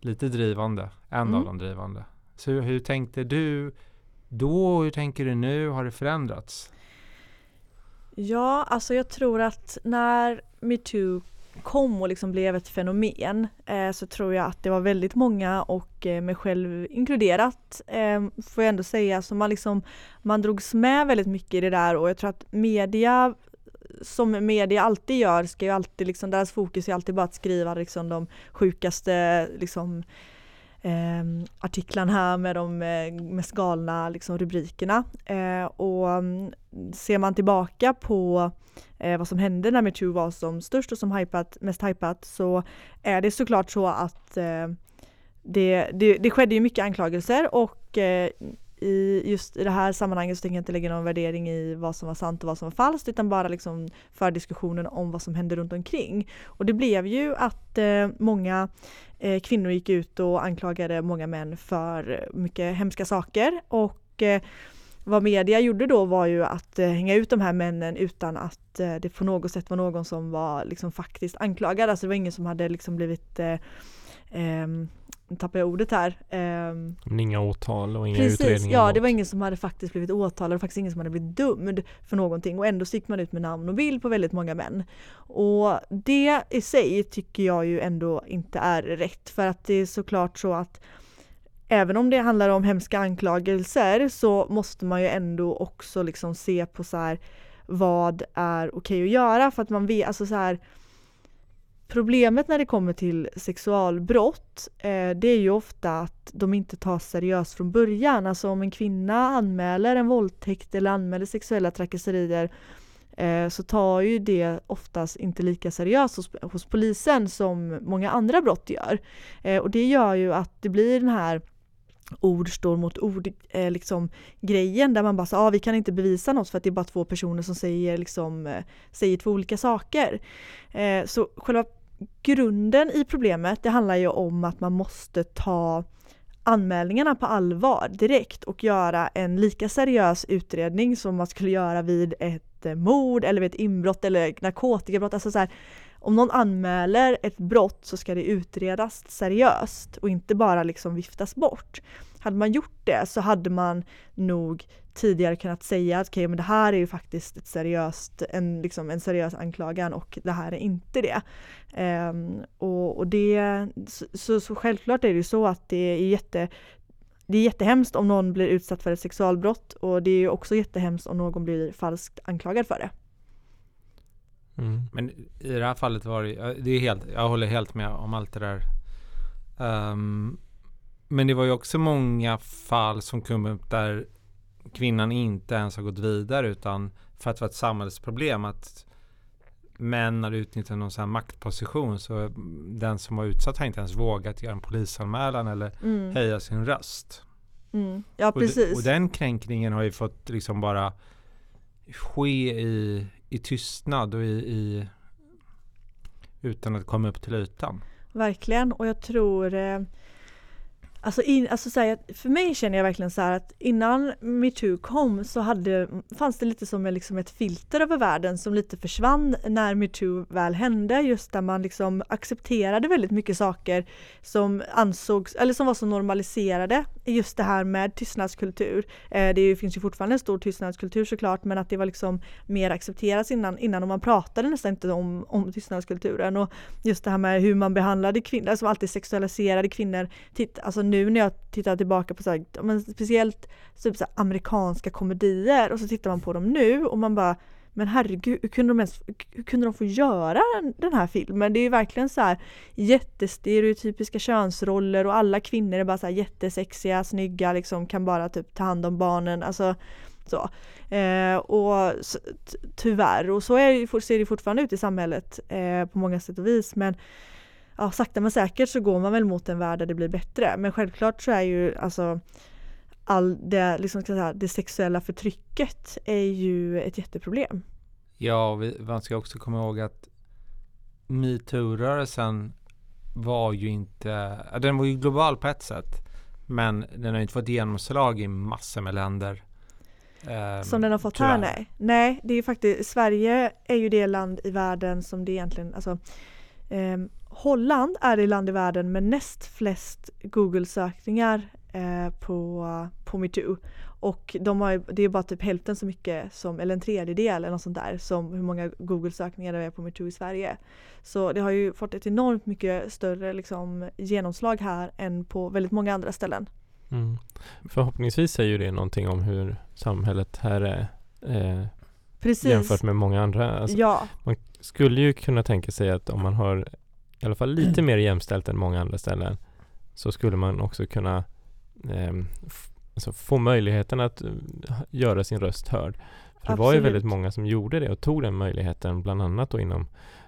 lite drivande, en Mm. av de drivande. Så hur, hur tänkte du då och hur tänker du nu? Har det förändrats? Ja, alltså jag tror att när metoo kom och liksom blev ett fenomen eh, så tror jag att det var väldigt många och eh, mig själv inkluderat eh, får jag ändå säga. Så man, liksom, man drogs med väldigt mycket i det där och jag tror att media som media alltid gör ska ju alltid liksom, deras fokus är alltid bara att skriva liksom de sjukaste liksom eh, artiklarna med de eh, mest galna liksom, rubrikerna. Eh, och mm, ser man tillbaka på eh, vad som hände när metoo var som störst och som hypat, mest hypat så är det såklart så att eh, det, det, det skedde ju mycket anklagelser och eh, i just i det här sammanhanget så tänker jag inte lägga någon värdering i vad som var sant och vad som var falskt utan bara liksom för diskussionen om vad som hände runt omkring. Och det blev ju att eh, många eh, kvinnor gick ut och anklagade många män för mycket hemska saker och eh, vad media gjorde då var ju att eh, hänga ut de här männen utan att eh, det på något sätt var någon som var liksom faktiskt anklagad. Alltså det var ingen som hade liksom blivit eh, ehm, nu tappar jag ordet här. ehm, Men inga åtal och inga Precis, utredningar. ja det var ingen som hade faktiskt blivit åtalad och faktiskt ingen som hade blivit dömd för någonting och ändå gick man ut med namn och bild på väldigt många män. Och det i sig tycker jag ju ändå inte är rätt för att det är såklart så att även om det handlar om hemska anklagelser så måste man ju ändå också liksom se på så här vad är okej att göra för att man vet, alltså så här Problemet när det kommer till sexualbrott eh, det är ju ofta att de inte tas seriöst från början. Alltså om en kvinna anmäler en våldtäkt eller anmäler sexuella trakasserier eh, så tar ju det oftast inte lika seriöst hos, hos polisen som många andra brott gör. Eh, och det gör ju att det blir den här ord står mot ord eh, liksom grejen där man bara säger ah, vi kan inte bevisa något för att det är bara två personer som säger liksom eh, säger två olika saker. Eh, så själva grunden i problemet det handlar ju om att man måste ta anmälningarna på allvar direkt och göra en lika seriös utredning som man skulle göra vid ett eh, mord eller vid ett inbrott eller narkotikabrott. Alltså så här, om någon anmäler ett brott så ska det utredas seriöst och inte bara liksom viftas bort. Hade man gjort det så hade man nog tidigare kunnat säga att okay, men det här är ju faktiskt ett seriöst, en, liksom en seriös anklagan och det här är inte det. Ehm, och, och det så, så, så självklart är det ju så att det är jätte det är jättehemskt om någon blir utsatt för ett sexualbrott och det är ju också jättehemskt om någon blir falskt anklagad för det. Mm. Men i det här fallet var det, det är helt, jag håller helt med om allt det där. Ehm, men det var ju också många fall som kom upp där kvinnan inte ens har gått vidare utan för att det var ett samhällsproblem att män har utnyttjat någon sån här maktposition så den som var utsatt har inte ens vågat göra en polisanmälan eller Mm. höja sin röst. Mm. Ja Och, precis. de, och den kränkningen har ju fått liksom bara ske i, i tystnad och i, i utan att komma upp till ytan. Verkligen och jag tror eh, Alltså, in, alltså så här, för mig känner jag verkligen så här att innan metoo kom så hade, fanns det lite som liksom ett filter över världen som lite försvann när metoo väl hände. Just där man liksom accepterade väldigt mycket saker som ansågs, eller som var så normaliserade. Just det här med tystnadskultur. Eh, det finns ju fortfarande en stor tystnadskultur såklart men att det var liksom mer accepterat innan, innan och man pratade nästan inte om, om tystnadskulturen. Och just det här med hur man behandlade kvinnor, alltså alltid sexualiserade kvinnor. Titt, alltså nu när jag tittar tillbaka på så här, men speciellt typ så här, amerikanska komedier och så tittar man på dem nu och man bara men herregud, hur kunde de, ens, hur kunde de få göra den här filmen? Det är ju verkligen så här jättestereotypiska könsroller och alla kvinnor är bara så här jättesexiga, snygga, liksom kan bara typ ta hand om barnen. Alltså, så. Eh, och tyvärr, och så är, ser det fortfarande ut i samhället eh, på många sätt och vis. Men ja, sakta men säkert så går man väl mot en värld där det blir bättre. Men självklart så är ju alltså all det, liksom, säga, det sexuella förtrycket är ju ett jätteproblem. Ja, vi, man ska också komma ihåg att metoo-rörelsen var ju inte, den var ju global på ett sätt. Men den har inte fått genomslag i massor med länder. Um, som den har fått tyvärr. här nej. Nej, det är ju faktiskt, Sverige är ju det land i världen som det egentligen, alltså um, Holland är det land i världen med näst flest Google-sökningar eh, på, på metoo. Och de har, det är bara typ hälften så mycket som, eller en tredjedel eller något sånt där, som hur många Google-sökningar det är på metoo i Sverige. Så det har ju fått ett enormt mycket större liksom, genomslag här än på väldigt många andra ställen. Mm. Förhoppningsvis säger det någonting om hur samhället här är eh, jämfört med många andra. Alltså, ja. Man skulle ju kunna tänka sig att om man har i alla fall lite mer jämställt än många andra ställen så skulle man också kunna eh, alltså få möjligheten att uh, göra sin röst hörd. För det var ju väldigt många som gjorde det och tog den möjligheten, bland annat då inom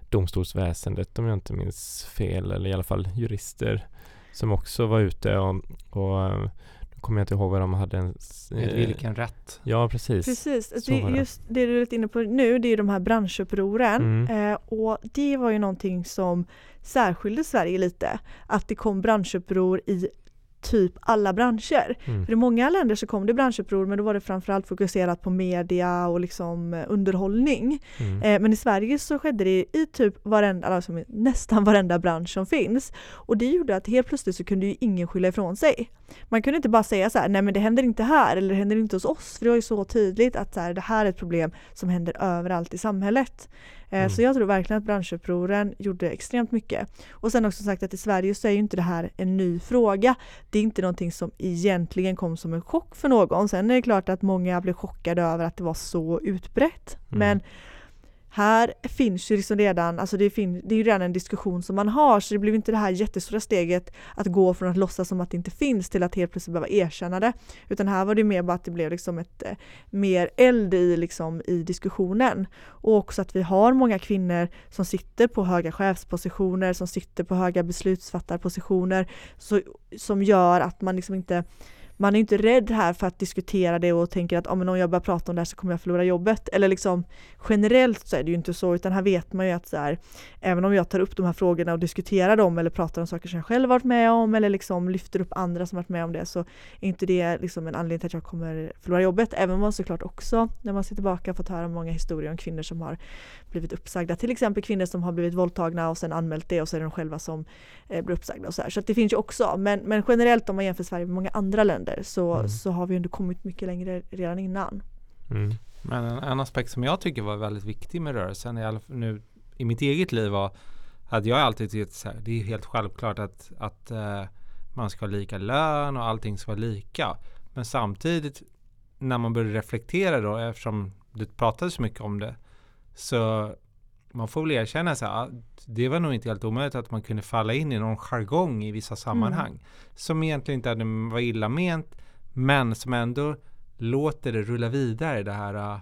domstolsväsendet om jag inte minns fel, eller i alla fall jurister som också var ute och, och uh, kommer jag inte ihåg vad de hade. En, eh, vilken rätt? Ja, precis. Precis. Alltså det, just det du är lite inne på nu, det är de här branschupproren. Mm. Eh, och det var ju någonting som särskilde Sverige lite. Att det kom branschuppror i typ alla branscher. Mm. För i många länder så kom det branschuppror men då var det framförallt fokuserat på media och liksom eh, underhållning. Mm. Eh, men i Sverige så skedde det i typ varenda, alltså nästan varenda bransch som finns. Och det gjorde att helt plötsligt så kunde ju ingen skylla ifrån sig. Man kunde inte bara säga så här, nej men det händer inte här eller det händer inte hos oss. För det var ju så tydligt att så här, det här är ett problem som händer överallt i samhället. Eh, mm. Så jag tror verkligen att branschupproren gjorde extremt mycket. Och sen också sagt att i Sverige så är ju inte det här en ny fråga. Det är inte någonting som egentligen kom som en chock för någon. Sen är det klart att många blev chockade över att det var så utbrett. Mm. Men här finns ju liksom redan, alltså det, fin- det är ju redan en diskussion som man har så det blev inte det här jättestora steget att gå från att låtsas som att det inte finns till att helt plötsligt behöva erkänna det. Utan här var det mer bara att det blev liksom ett eh, mer eld i, liksom, i diskussionen. Och också att vi har många kvinnor som sitter på höga chefspositioner, som sitter på höga beslutsfattarpositioner så, som gör att man liksom inte man är inte rädd här för att diskutera det och tänker att om jag börjar prata om det här så kommer jag förlora jobbet. Eller liksom generellt så är det ju inte så utan här vet man ju att så här, även om jag tar upp de här frågorna och diskuterar dem eller pratar om saker som jag själv varit med om eller liksom lyfter upp andra som varit med om det så är inte det liksom en anledning till att jag kommer förlora jobbet. Även om man såklart också när man ser tillbaka fått höra många historier om kvinnor som har blivit uppsagda. Till exempel kvinnor som har blivit våldtagna och sen anmält det och så är det de själva som eh, blir uppsagda och så här. Så det finns ju också. Men, men generellt om man jämför Sverige med många andra länder så, mm. så har vi ändå kommit mycket längre redan innan. Mm. Men en, en, aspekt som jag tycker var väldigt viktig med rörelsen i, alla, nu, i mitt eget liv var att jag alltid tyckt att det är helt självklart att, att uh, man ska ha lika lön och allting ska vara lika. Men samtidigt när man börjar reflektera då eftersom det pratades så mycket om det så man får väl erkänna så här, det var nog inte helt omöjligt att man kunde falla in i någon jargong i vissa sammanhang. Mm. Som egentligen inte var illa ment, men som ändå låter det rulla vidare det här uh,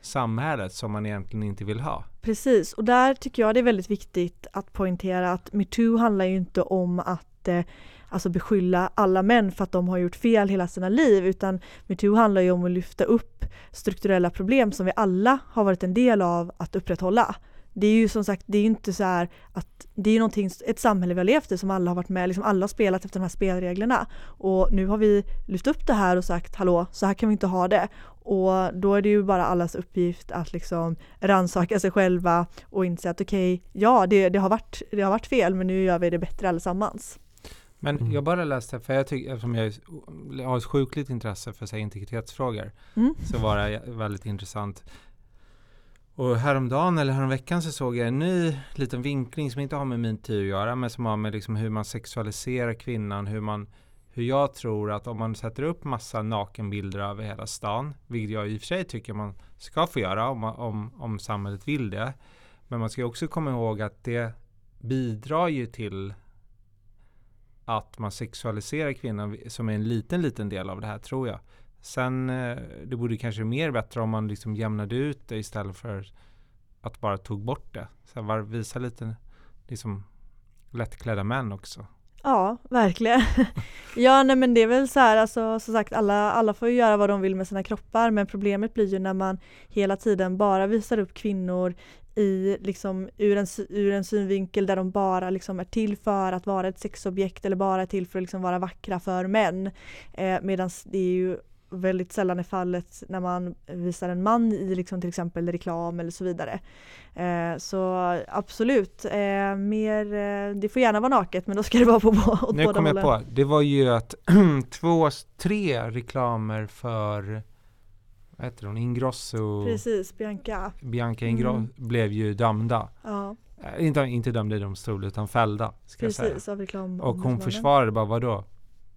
samhället som man egentligen inte vill ha. Precis, och där tycker jag det är väldigt viktigt att poängtera att metoo handlar ju inte om att eh, alltså beskylla alla män för att de har gjort fel hela sina liv utan metoo handlar ju om att lyfta upp strukturella problem som vi alla har varit en del av att upprätthålla. Det är ju som sagt, det är inte så här att det är någonting, ett samhälle vi har levt i som alla har varit med, liksom alla har spelat efter de här spelreglerna. Och nu har vi lyft upp det här och sagt hallå, så här kan vi inte ha det. Och då är det ju bara allas uppgift att liksom rannsaka sig själva och inse att okej, okay, ja det, det, har varit, det har varit fel men nu gör vi det bättre allesammans. Men mm. jag bara läste, för jag tycker, eftersom jag har ett sjukligt intresse för sig, integritetsfrågor, mm. så var det väldigt intressant. Och häromdagen eller häromveckan så såg jag en ny liten vinkling som inte har med min tid att göra, men som har med liksom hur man sexualiserar kvinnan, hur man hur jag tror att om man sätter upp massa nakenbilder över hela stan, vilket jag i och för sig tycker man ska få göra om, om, om samhället vill det. Men man ska också komma ihåg att det bidrar ju till att man sexualiserar kvinnan som är en liten, liten del av det här tror jag. Sen, eh, det borde kanske mer bättre om man liksom jämnade ut det istället för att bara tog bort det. Så här, visa lite liksom lättklädda män också. Ja, verkligen. ja, nej men det är väl så här, alltså som sagt alla, alla får ju göra vad de vill med sina kroppar men problemet blir ju när man hela tiden bara visar upp kvinnor i liksom ur en, ur en synvinkel där de bara liksom är till för att vara ett sexobjekt eller bara är till för att liksom vara vackra för män. Eh, Medan det är ju väldigt sällan är fallet när man visar en man i liksom till exempel reklam eller så vidare. Eh, så absolut, eh, mer, eh, det får gärna vara naket men då ska det vara på åt Nu båda kom jag hållen. på, det var ju att två, tre reklamer för vad heter hon, Ingrosso, Precis, Bianca. Bianca Ingrosso Mm. blev ju dömda. Ja, Eh, inte, inte dömda i domstol utan fällda. Precis av reklam. Och hon försvarade bara, vadå?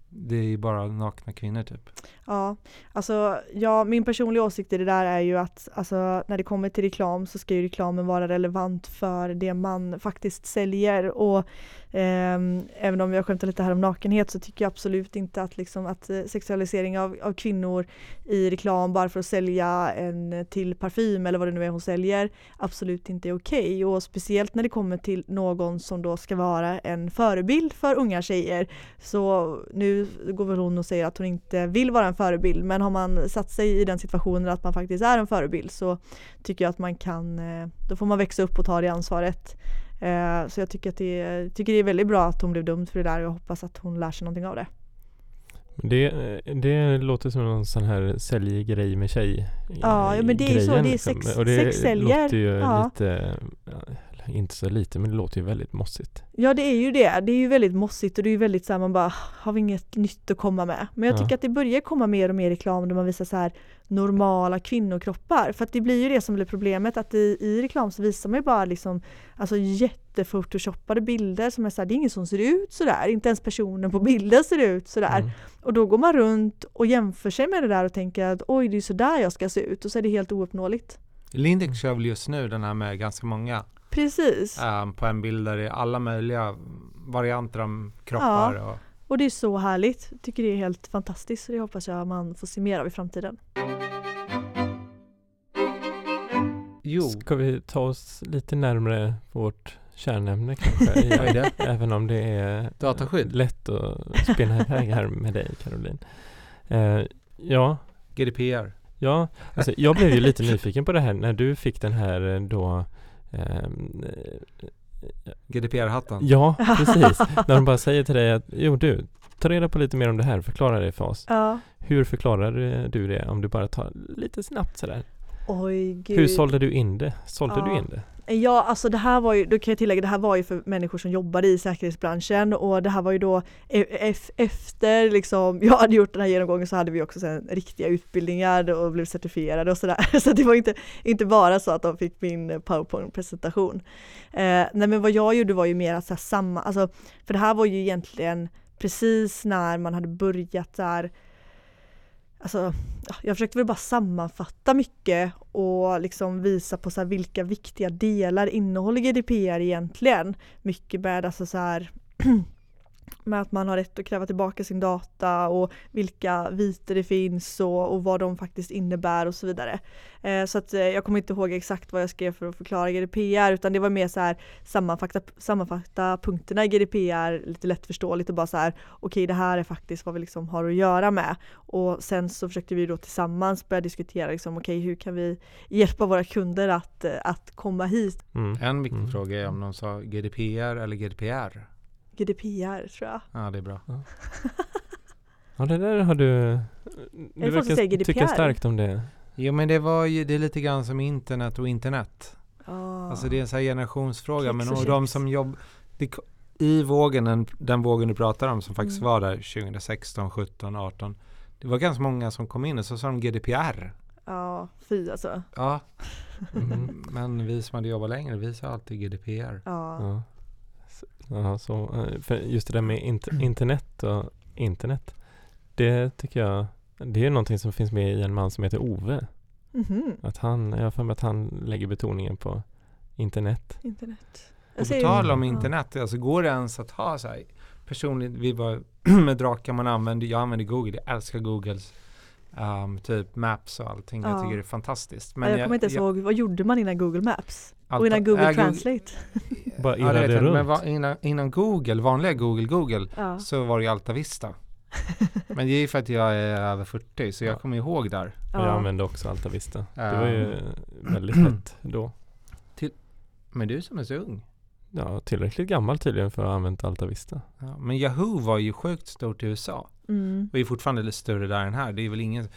Det är ju bara nakna kvinnor typ. Ja, alltså ja, min personliga åsikt i det där är ju att alltså, när det kommer till reklam så ska ju reklamen vara relevant för det man faktiskt säljer och Ehm, även om jag skämtar lite här om nakenhet så tycker jag absolut inte att, liksom, att eh, sexualisering av, av kvinnor i reklam bara för att sälja en eh, till parfym eller vad det nu är hon säljer absolut inte är okej och speciellt när det kommer till någon som då ska vara en förebild för unga tjejer så nu går väl hon och säger att hon inte vill vara en förebild men har man satt sig i den situationen att man faktiskt är en förebild så tycker jag att man kan, eh, då får man växa upp och ta det ansvaret. Eh, Så jag tycker att det, tycker det är väldigt bra att hon blev dömd för det där och jag hoppas att hon lär sig någonting av det. Det, det låter som någon sån här säljgrej med tjej. Ja, ja, men det är ju så, det är liksom. sex- Och det sex säljer. låter ju Ja. lite, inte så lite, men det låter ju väldigt mossigt. Ja det är ju det, det är ju väldigt mossigt och det är ju väldigt så här, man bara har vi inget nytt att komma med. Men jag Ja. tycker att det börjar komma mer och mer reklam där man visar så här normala kvinnokroppar. För att det blir ju det som blir problemet att i, i reklam så visar man ju bara liksom alltså jättefotoshoppade bilder som är så här, det är ingen som ser ut sådär, inte ens personen på bilden ser ut sådär. Mm. Och då går man runt och jämför sig med det där och tänker att oj det är sådär jag ska se ut och så är det helt ouppnåeligt. Lindex kör väl just nu den här med ganska många Precis. um, på en bild där det är alla möjliga varianter av kroppar. Och, Och det är så härligt. Jag tycker det är helt fantastiskt. Så det hoppas jag man får se mer av i framtiden. jo, Ska vi ta oss lite närmre vårt kärnämne kanske? Även om det är Dataskydd. lätt att spinna iväg här med dig Caroline. Eh, ja, GDPR. ja alltså, jag blev ju lite nyfiken på det här när du fick den här eh, då GDPR-hatten. Ja, precis. när de bara säger till dig att jo du, ta reda på lite mer om det här, förklara det för oss. Ja. Hur förklarar du det om du bara tar lite snabbt sådär? Oj gud. Hur sålde du in det? Sålde Ja. du in det? Ja, alltså det här var ju, då kan jag tillägga, det här var ju för människor som jobbade i säkerhetsbranschen och det här var ju då e, efter liksom, jag hade gjort den här genomgången så hade vi också sen riktiga utbildningar och blev certifierade och sådär. Så det var inte, inte bara så att de fick min powerpoint-presentation. Eh, nej men vad jag gjorde var ju mer att så här, samma, alltså för det här var ju egentligen precis när man hade börjat där Alltså, jag försökte väl bara sammanfatta mycket och liksom visa på så här vilka viktiga delar innehåller GDPR egentligen. Mycket med alltså så här med att man har rätt att kräva tillbaka sin data och vilka viter det finns och, och vad de faktiskt innebär och så vidare. Eh, så att eh, jag kommer inte ihåg exakt vad jag skrev för att förklara GDPR utan det var mer så här sammanfatta, sammanfatta punkterna i GDPR lite lättförståeligt och bara så här okej det här är faktiskt vad vi liksom har att göra med. Och sen så försökte vi då tillsammans börja diskutera liksom okej hur kan vi hjälpa våra kunder att, att komma hit. Mm. En viktig Mm. fråga är om de sa GDPR eller GDPR. GDPR tror jag. Ja, det är bra. Ja, det där har du... Du verkar tycka starkt om det. Jo, men det var ju, det är lite grann som internet och internet. Ah. Alltså det är en sån här generationsfråga. Men Kex och och de som jobb, det, ko- I vågen, den, den vågen du pratar om som faktiskt Mm. var där 2016, 17, 18. Det var ganska många som kom in och så sa de GDPR. Ja, fy alltså. Ja, Mm. men vi som hade jobbat längre, vi sa alltid GDPR. Ja. Ja. Ja, så, eh, för just det där med int- internet och internet. Det tycker jag, det är någonting som finns med i en man som heter Ove. Mhm. Att han, jag har för mig att han lägger betoningen på internet. Internet. Och på tal om internet, alltså går det ens att ha så här personligt, vi var med Drakar, man använder, jag använder Google, jag älskar Googles Um, typ Maps och allting. Jag Ja. tycker det är fantastiskt. jag, kommer inte ens ihåg, vad gjorde man innan Google Maps? och innan Google äh, Google- Translate? Bara Ja, det irrade jag, runt. men va, innan, innan Google, vanliga Google, Google, Ja. så var det ju Alta Vista. Men det är ju för att jag är över 40 så jag Ja. kommer ihåg där. Och jag Ja. använde också Alta Vista. Det Ja. var ju väldigt hett då. Men du som är så ung. Ja, tillräckligt gammal tydligen för att ha använt Alta Vista. Ja, men Yahoo var ju sjukt stort i USA. Mm. Och är fortfarande lite större där än här. Det är väl ingen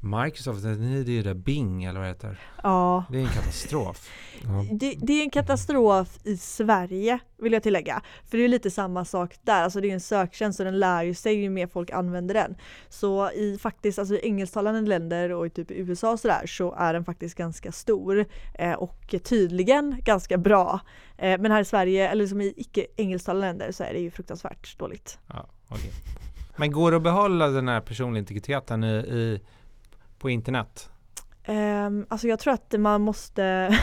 Microsoft, det är ju det Bing eller vad det heter. ja. Det är en katastrof. Ja. Det, det är en katastrof i Sverige vill jag tillägga. För det är lite samma sak där, alltså det är en söktjänst och den lär ju sig ju mer folk använder den. Så i faktiskt alltså i engelsktalande länder och i typ USA och sådär så är den faktiskt ganska stor eh, och tydligen ganska bra. Eh, men här i Sverige, eller som i icke engelsktalande länder så är det ju fruktansvärt dåligt. Ja, okej. Men går det att behålla den här personliga integriteten i, i, på internet? Um, alltså jag tror att man måste,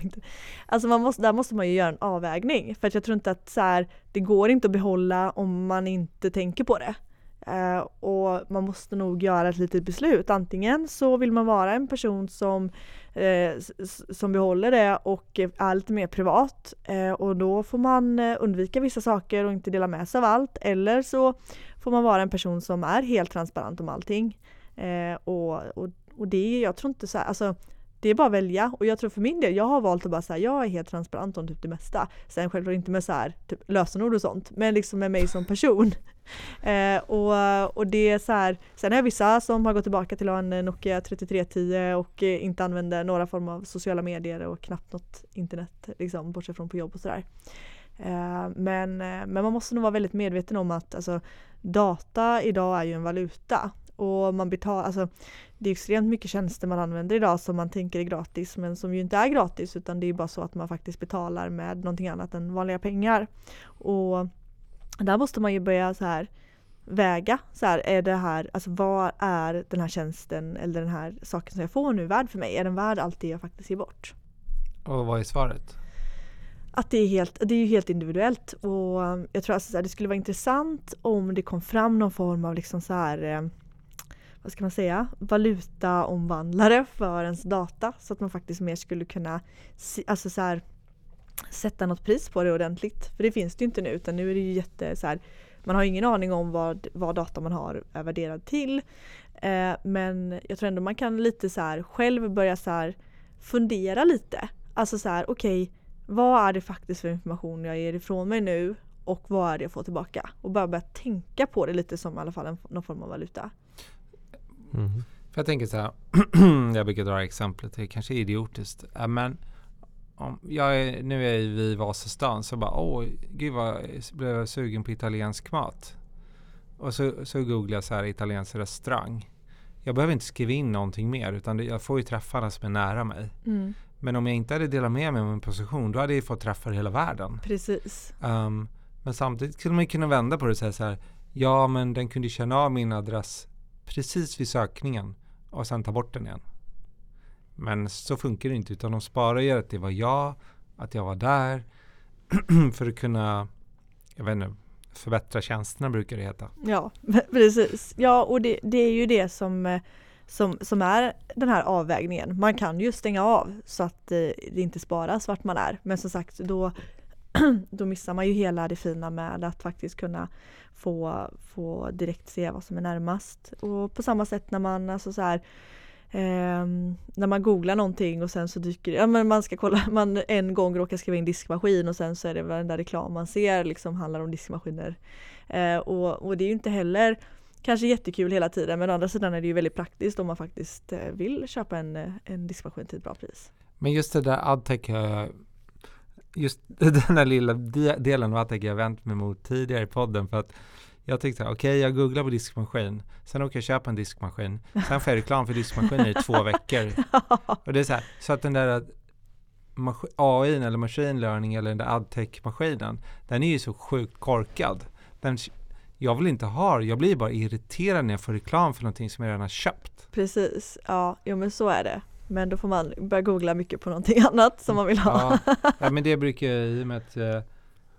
alltså man måste, där måste man ju göra en avvägning för att jag tror inte att så här, det går inte att behålla om man inte tänker på det. Uh, och man måste nog göra ett litet beslut. Antingen så vill man vara en person som, uh, som behåller det och är lite mer privat uh, och då får man eh, undvika vissa saker och inte dela med sig av allt. Eller så får man vara en person som är helt transparent om allting. Eh, och, och, och det, jag tror inte så här, alltså det är bara att välja och jag tror för min del, jag har valt att bara säga jag är helt transparent om typ det mesta. Sen självklart inte med så här, typ lösenord och sånt, men liksom med mig som person. Eh, och, och det är så här, sen har jag vissa som har gått tillbaka till att ha en Nokia 3310 och eh, inte använder några former av sociala medier och knappt något internet, liksom, bortsett från på jobb och sådär. Eh, men, eh, men man måste nog vara väldigt medveten om att alltså, data idag är ju en valuta och man betalar, alltså det är extremt mycket tjänster man använder idag som man tänker är gratis men som ju inte är gratis utan det är bara så att man faktiskt betalar med någonting annat än vanliga pengar. Och där måste man ju börja så här väga så här, är det här, alltså vad är den här tjänsten eller den här saken som jag får nu värd för mig? Är den värd allt det jag faktiskt ger bort? Och vad är svaret? Att det är, helt, det är ju helt individuellt och eh, jag tror alltså det skulle vara intressant om det kom fram någon form av liksom så här eh, vad ska man säga, valutaomvandlare för ens data så att man faktiskt mer skulle kunna alltså så här, sätta något pris på det ordentligt. För det finns det ju inte nu utan nu är det ju jätte så här, man har ju ingen aning om vad, vad data man har är värderad till. Eh, men jag tror ändå man kan lite så här själv börja så här fundera lite. Alltså så här okej vad är det faktiskt för information jag ger ifrån mig nu och vad är det jag får tillbaka? Och bara börja tänka på det lite som i alla fall en, någon form av valuta. För jag tänker så här, jag brukar dra exemplet, det är kanske är idiotiskt. Men om jag är, nu är jag i Vasastan så bara, åh, gud vad blev jag sugen på italiensk mat. Och så, så googlar jag så här italiensk restaurang. Jag behöver inte skriva in någonting mer utan jag får ju träffarna som är nära mig. Mm, Men om jag inte hade delat med mig av min position då hade jag fått träffar i hela världen. precis. Um, men samtidigt skulle man kunna vända på det och säga så här. Ja, men den kunde känna av min adress precis vid sökningen och sen ta bort den igen. Men så funkar det inte utan de sparar ju att det var jag, att jag var där för att kunna, jag vet inte, förbättra tjänsterna brukar det heta. Ja, precis. Ja, och det, det är ju det som, eh, som, som är den här avvägningen. Man kan ju stänga av så att eh, det inte sparas vart man är. Men som sagt, då, då missar man ju hela det fina med att faktiskt kunna få, få direkt se vad som är närmast. Och på samma sätt när man alltså så här, eh, när man googlar någonting och sen så dyker det, ja men man ska kolla, man en gång råkar skriva in diskmaskin och sen så är det väl den där reklam man ser liksom handlar om diskmaskiner. Eh, och, och det är ju inte heller kanske jättekul hela tiden men å andra sidan är det ju väldigt praktiskt om man faktiskt eh, vill köpa en, eh, en diskmaskin till ett bra pris. Men just det där adtech, jag- just den här lilla de- delen av adtech jag vänt mig mot tidigare i podden för att jag tyckte, okej jag googlar på diskmaskin, sen åker jag och köper en diskmaskin, sen får jag reklam för diskmaskiner i två veckor. Och det är så här, så att den där AI eller machine learning eller den där adtech-maskinen, den är ju så sjukt korkad. Den, jag vill inte ha jag blir bara irriterad när jag får reklam för någonting som jag redan har köpt. Precis, ja, jo men så är det. Men då får man börja googla mycket på någonting annat som man vill ha. Ja, ja men det brukar jag, i och med att eh,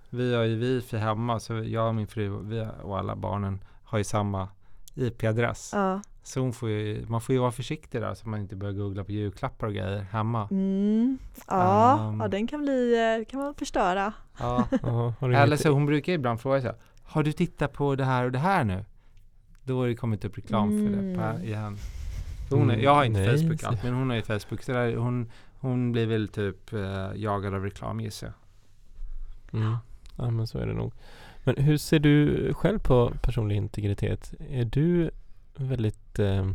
vi har ju wifi hemma, så jag och min fru vi, och alla barnen har ju samma IP-adress. Ja, Så hon får ju, man får ju vara försiktig där så man inte börjar googla på julklappar och grejer hemma. Mm. Ja, Um. ja, den kan bli, eh, kan man förstöra. Ja. Eller så hon brukar ibland fråga så här, Har du tittat på det här och det här nu? Då har det kommit upp reklam för det på, Mm. igen. För Hon är, Mm, jag har inte nej, Facebook allt, men hon har ju Facebook. Så där, hon, hon blir väl typ eh, jagad av reklam gissar jag. Mm. Ja men så är det nog. Men hur ser du själv på personlig integritet? Är du väldigt eh,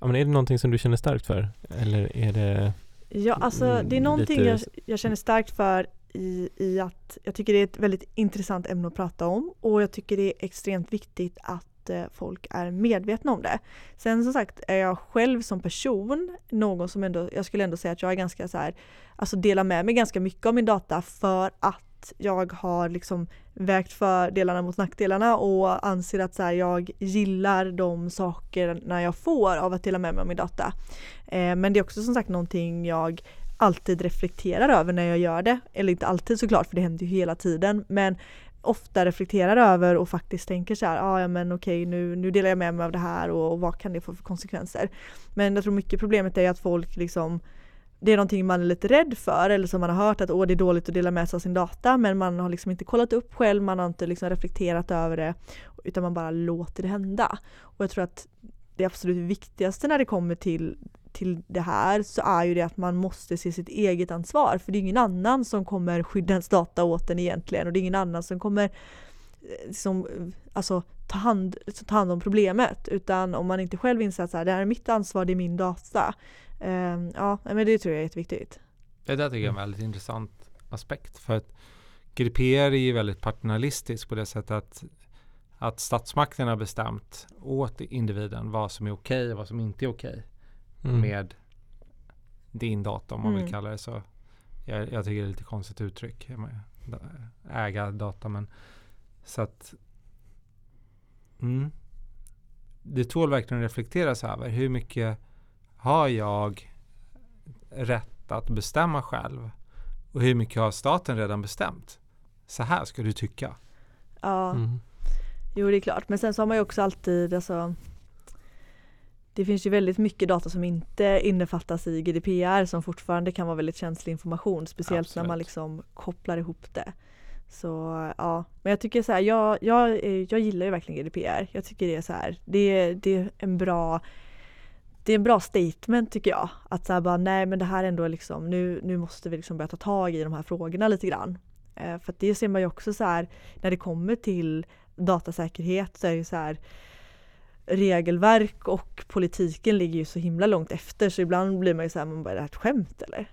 Ja men är det någonting som du känner starkt för? Eller är det Ja, alltså Mm, det är någonting lite- jag, jag känner starkt för i, i att jag tycker det är ett väldigt intressant ämne att prata om och jag tycker det är extremt viktigt att eh, folk är medvetna om det. Sen som sagt är jag själv som person någon som ändå, jag skulle ändå säga att jag är ganska så här, alltså delar med mig ganska mycket av min data för att jag har liksom vägt fördelarna mot nackdelarna och anser att så här, jag gillar de sakerna jag får av att dela med mig av min data. Eh, men det är också som sagt någonting jag alltid reflekterar över när jag gör det. Eller inte alltid såklart, för det händer ju hela tiden. Men ofta reflekterar över och faktiskt tänker så här, ah, ja men okej nu, nu delar jag med mig av det här och, och vad kan det få för konsekvenser? Men jag tror mycket problemet är att folk liksom det är någonting man är lite rädd för eller som man har hört att åh, det är dåligt att dela med sig av sin data men man har liksom inte kollat upp själv, man har inte liksom reflekterat över det utan man bara låter det hända. Och jag tror att det absolut viktigaste när det kommer till, till det här så är ju det att man måste se sitt eget ansvar för det är ingen annan som kommer skydda ens data åt en egentligen och det är ingen annan som kommer eh, som, alltså, ta, hand, ta hand om problemet utan om man inte själv inser att så här, det här är mitt ansvar, det är min data. Ehm, ja, men det tror jag är jätteviktigt. Det där tycker jag är en väldigt intressant aspekt. För att GDPR är ju väldigt paternalistisk på det sättet att, att statsmakten har bestämt åt individen vad som är okej och vad som inte är okej mm. med din data om man vill Mm. kalla det så. Jag, jag tycker det är lite konstigt uttryck. Äga data men så att mm, det tål verkligen att reflekteras över. Hur mycket har jag rätt att bestämma själv? Och hur mycket har staten redan bestämt? Så här ska du tycka. Ja, Mm. jo det är klart. Men sen så har man ju också alltid alltså det finns ju väldigt mycket data som inte innefattas i GDPR som fortfarande kan vara väldigt känslig information. Speciellt när man Absolut. liksom kopplar ihop det. Så ja, men jag tycker så här, jag, jag, eh, jag gillar ju verkligen GDPR. Jag tycker det är så här, det, det är en bra det är en bra statement tycker jag. Att så här bara, nej men det här är ändå liksom, nu, nu måste vi liksom börja ta tag i de här frågorna lite grann. Eh, för det ser man ju också så här, när det kommer till datasäkerhet så är det ju så här regelverk och politiken ligger ju så himla långt efter så ibland blir man ju så här, man bara, är det här ett skämt eller?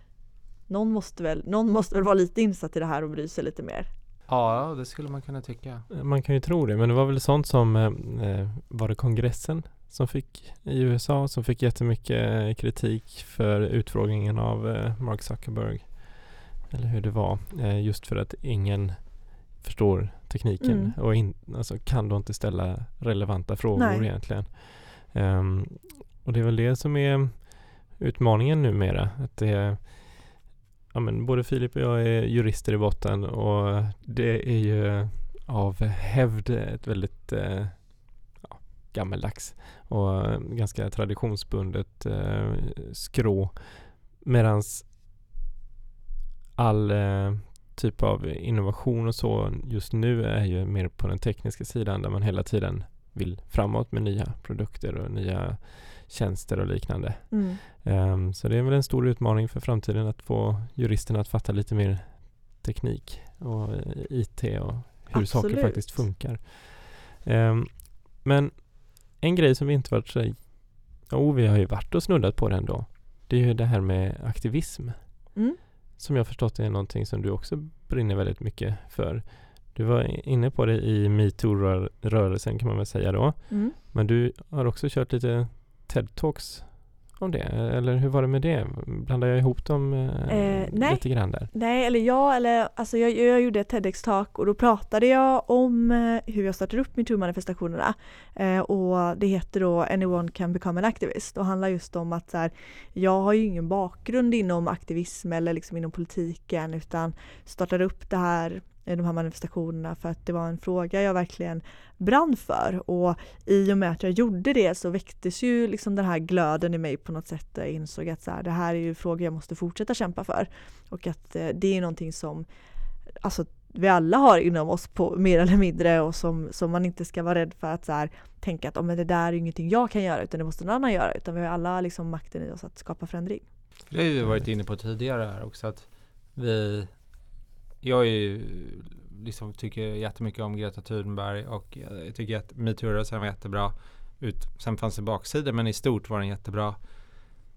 Någon måste väl, någon måste väl vara lite insatt i det här och bry sig lite mer. Ja, det skulle man kunna tycka. Man kan ju tro det, men det var väl sånt som eh, eh, var det kongressen som fick i USA som fick jättemycket eh, kritik för utfrågningen av eh, Mark Zuckerberg. Eller hur det var. Eh, just för att ingen förstår tekniken Mm. och in, alltså, kan då inte ställa relevanta frågor Nej. egentligen. Ehm, och det är väl det som är utmaningen numera. Att det är, ja, men både Filip och jag är jurister i botten och det är ju av hävd ett väldigt eh, ja, gammeldags och ganska traditionsbundet eh, skrå. Medans all eh, typ av innovation och så just nu är ju mer på den tekniska sidan där man hela tiden vill framåt med nya produkter och nya tjänster och liknande. Mm. Ehm, så det är väl en stor utmaning för framtiden att få juristerna att fatta lite mer teknik och eh, IT och hur saker Absolut. faktiskt funkar. Ehm, men en grej som vi inte varit så Jo, vi har ju varit och snuddat på det ändå. Det är ju det här med aktivism. Mm. Som jag förstått är någonting som du också brinner väldigt mycket för. Du var inne på det i metoo-rörelsen kan man väl säga då. Mm. Men du har också kört lite TED-talks om det, eller hur var det med det? Blandar jag ihop dem eh, Eh, nej. lite grann där? Nej, eller jag, eller alltså jag, jag gjorde ett TEDx-talk och då pratade jag om eh, hur jag startar upp metoo-manifestationerna. Eh, och det heter då Anyone can become an activist och handlar just om att så här, jag har ju ingen bakgrund inom aktivism eller liksom inom politiken utan startade upp det här de här manifestationerna för att det var en fråga jag verkligen brann för och i och med att jag gjorde det så väcktes ju liksom den här glöden i mig på något sätt. Jag insåg att så här, det här är ju frågor jag måste fortsätta kämpa för och att eh, det är någonting som alltså, vi alla har inom oss på mer eller mindre och som, som man inte ska vara rädd för att så här, tänka att oh, men det där är ingenting jag kan göra utan det måste någon annan göra utan vi har alla liksom makten i oss att skapa förändring. Det har vi varit inne på tidigare här också att vi jag är ju liksom tycker jättemycket om Greta Thunberg och jag tycker att metoo-rörelsen var jättebra. Ut, sen fanns det baksidor men i stort var den jättebra.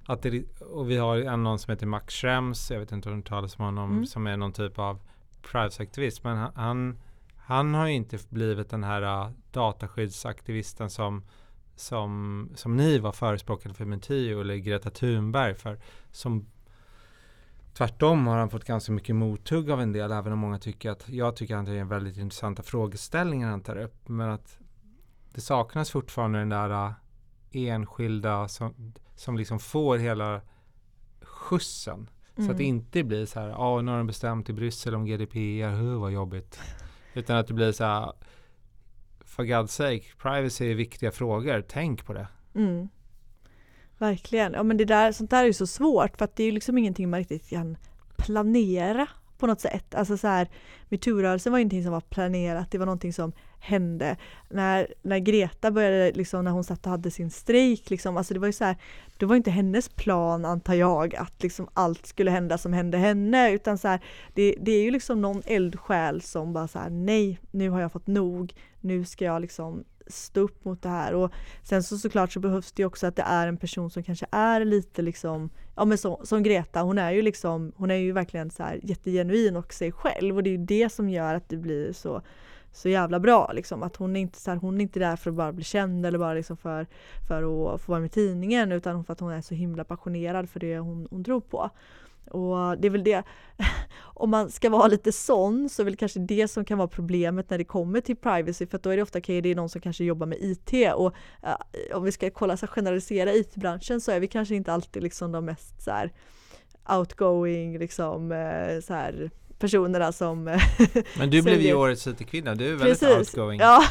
Att det, och vi har en någon som heter Max Schrems, jag vet inte om du talas om honom, mm. som är någon typ av privacy-aktivist. Men han, han, han, har ju inte blivit den här uh, dataskyddsaktivisten som, som, som ni var förespråkade för Metoo eller Greta Thunberg för. Som Tvärtom har han fått ganska mycket mothugg av en del, även om många tycker att jag tycker att det är väldigt intressanta frågeställningar han tar upp. Men att det saknas fortfarande den där uh, enskilda som, som liksom får hela skjutsen. Mm. Så att det mm. inte blir så här, ja ah, nu har de bestämt i Bryssel om GDPR, hur vad jobbigt. Utan att det blir så här, for God's sake, privacy är viktiga frågor, tänk på det. Mm. Verkligen. Ja men det där, sånt där är ju så svårt för att det är ju liksom ingenting man riktigt kan planera på något sätt. Alltså så här, metoo-rörelsen var ju ingenting som var planerat, det var någonting som hände. När, när Greta började, liksom, när hon satt och hade sin strejk, liksom, alltså det var ju så här, det var inte hennes plan antar jag att liksom allt skulle hända som hände henne utan så här, det, det är ju liksom någon eldsjäl som bara så här, nej, nu har jag fått nog, nu ska jag liksom stå upp mot det här och sen så såklart så behövs det också att det är en person som kanske är lite liksom, ja men så, som Greta, hon är ju liksom, hon är ju verkligen så här jättegenuin och sig själv och det är ju det som gör att det blir så så jävla bra liksom att hon är inte så här, hon är inte där för att bara bli känd eller bara liksom för, för att få vara med i tidningen utan för att hon är så himla passionerad för det hon, hon tror på. Och det är väl det, om man ska vara lite sån så är väl kanske det som kan vara problemet när det kommer till privacy för då är det ofta okay, det är någon som kanske jobbar med IT och uh, om vi ska kolla så generalisera IT-branschen så är vi kanske inte alltid liksom de mest så här, outgoing liksom uh, så här personerna som eh, Men du blev ju årets IT-kvinna, du är väldigt Precis. outgoing. Ja.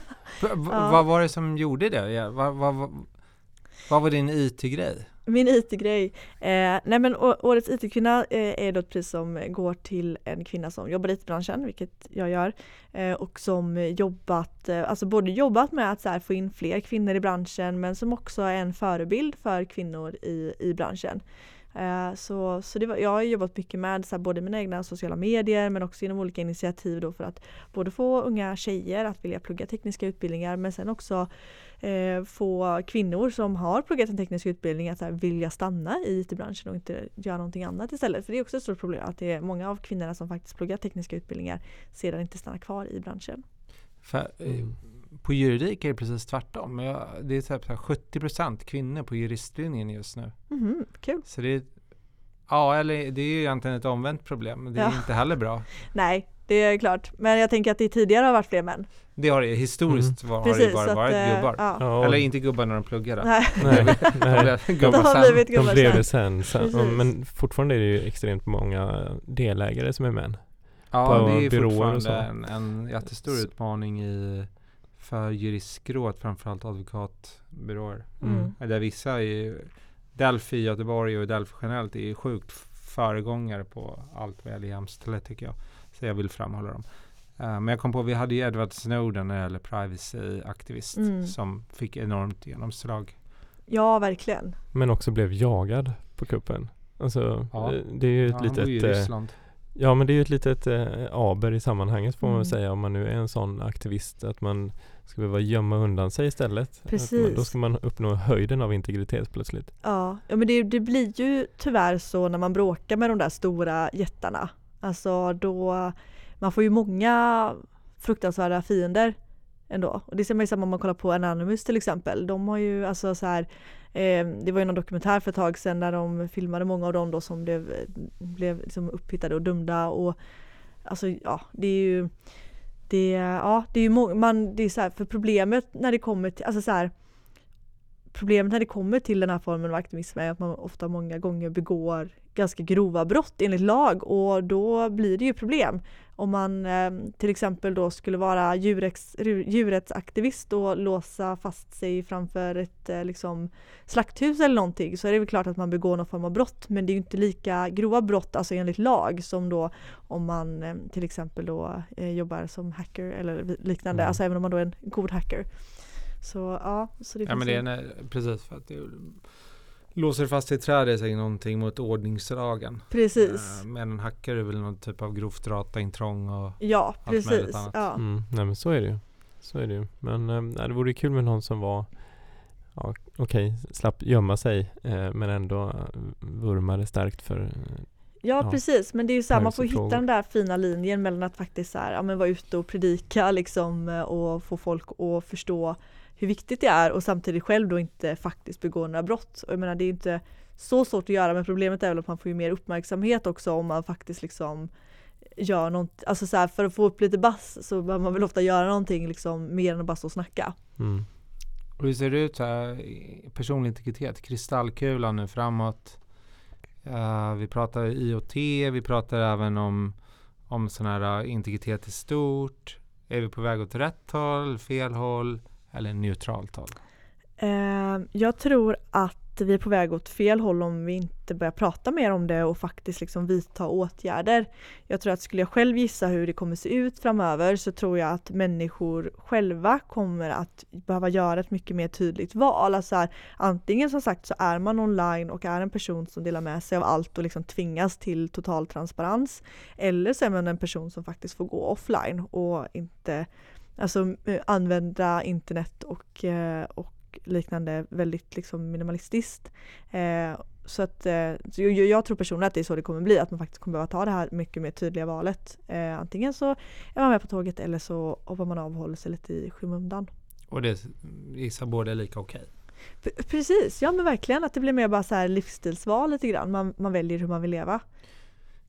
ja. Vad var det som gjorde det? Ja, vad, vad, vad, var din IT-grej? Min IT-grej? Eh, nej men Årets IT-kvinna eh, är då ett pris som går till en kvinna som jobbar i IT-branschen, vilket jag gör. Eh, och som jobbat, eh, alltså både jobbat med att här, få in fler kvinnor i branschen men som också är en förebild för kvinnor i, i branschen. Eh, så, så det var, jag har jobbat mycket med så här, både mina egna sociala medier men också genom olika initiativ då för att både få unga tjejer att vilja plugga tekniska utbildningar men sen också eh, få kvinnor som har pluggat en teknisk utbildning att här, vilja stanna i IT-branschen och inte göra någonting annat istället. För det är också ett stort problem att det är många av kvinnorna som faktiskt pluggar tekniska utbildningar sedan inte stannar kvar i branschen. För, eh, på juridik är det precis tvärtom. Jag, det är typ 70% kvinnor på juristlinjen just nu. Mm, kul. Så det är, ja, eller det är ju egentligen ett omvänt problem. Det är ja. inte heller bra. Nej, det är klart. Men jag tänker att det tidigare har varit fler män. Det har det historiskt mm. var, Precis, har det bara varit att, gubbar. Ja. Eller inte gubbar när de pluggade. Nej, nej, nej. gubbar de blivit gubbar de blev det sen. sen. Men fortfarande är det ju extremt många delägare som är män. Ja, det är fortfarande en, en jättestor utmaning i för juristskrået, framförallt advokatbyråer. Mm. Där vissa är Delphi i Göteborg och Delphi generellt är sjukt föregångare på allt vad gäller jämställdhet tycker jag. Så jag vill framhålla dem. Uh, men jag kom på, vi hade ju Edward Snowden när det gäller privacy-aktivist mm. som fick enormt genomslag. Ja, verkligen. Men också blev jagad på kuppen. Alltså, ja. Eh, det är ju ett ja, litet... i Ryssland. Ja men det är ju ett litet eh, aber i sammanhanget får mm. man säga om man nu är en sån aktivist att man ska behöva gömma undan sig istället. Precis. Då ska man uppnå höjden av integritet plötsligt. Ja, ja men det, det, blir ju tyvärr så när man bråkar med de där stora jättarna. Alltså då, man får ju många fruktansvärda fiender ändå. Och det ser man ju samma om man kollar på Anonymous till exempel. De har ju alltså så här Eh, det var ju någon dokumentär för ett tag sedan där de filmade många av dem då som blev, blev liksom upphittade och dömda och alltså ja, det är ju det, ja, det är ju man, det är så här, för problemet när det kommer till, alltså så här, problemet när det kommer till den här formen av aktivism är att man ofta många gånger begår ganska grova brott enligt lag och då blir det ju problem. Om man eh, till exempel då skulle vara djurex, djurrättsaktivist och låsa fast sig framför ett eh, liksom, slakthus eller någonting så är det väl klart att man begår någon form av brott men det är ju inte lika grova brott alltså enligt lag som då om man eh, till exempel då eh, jobbar som hacker eller liknande, Mm. alltså även om man då är en god hacker. Så ja, så det Ja finns men det är när, precis för att det låser fast i ett träd är säkert någonting mot ordningslagen. Precis. Eh, Men en hackare är väl någon typ av grovt dataintrång och Ja, möjligt precis. annat. Ja. Mm, nej men så är det ju. Så är det ju. Men eh, nej, det vore kul med någon som var Ja okej, slapp gömma sig eh, men ändå eh, vurmade starkt för eh, Ja, Ja. precis, men det är ju så här, man får hitta den där fina linjen mellan att faktiskt så här, ja, men vara ute och predika liksom eh, och få folk att förstå hur viktigt det är och samtidigt själv då inte faktiskt begå några brott. Och jag menar det är inte så svårt att göra men problemet är väl att man får ju mer uppmärksamhet också om man faktiskt liksom gör något, alltså så här, för att få upp lite bass så behöver man väl ofta göra någonting liksom mer än att bara stå och snacka. mm, Och hur ser det ut här, personlig integritet? Kristallkulan nu framåt. Uh, vi pratar IoT, vi pratar även om, om sån här eh, integritet i stort. Är vi på väg åt rätt håll, fel håll eller neutralt håll? Eh, jag tror att vi är på väg åt fel håll om vi inte börjar prata mer om det och faktiskt liksom vidta åtgärder. Jag tror att skulle jag själv gissa hur det kommer se ut framöver så tror jag att människor själva kommer att behöva göra ett mycket mer tydligt val. Alltså här, antingen som sagt så är man online och är en person som delar med sig av allt och liksom tvingas till total transparens. Eller så är man en person som faktiskt får gå offline och inte alltså, eh, använda internet och, eh, och liknande väldigt liksom minimalistiskt. Eh, så att så jag, jag tror personligen att det är så det kommer bli, att man faktiskt kommer behöva ta det här mycket mer tydliga valet. Antingen så är man med på tåget eller så hoppar man av och håller sig lite i skymundan. Och det gissar båda är lika okej. P- precis, ja men verkligen att det blir mer bara så här livsstilsval lite grann. Man, man väljer hur man vill leva.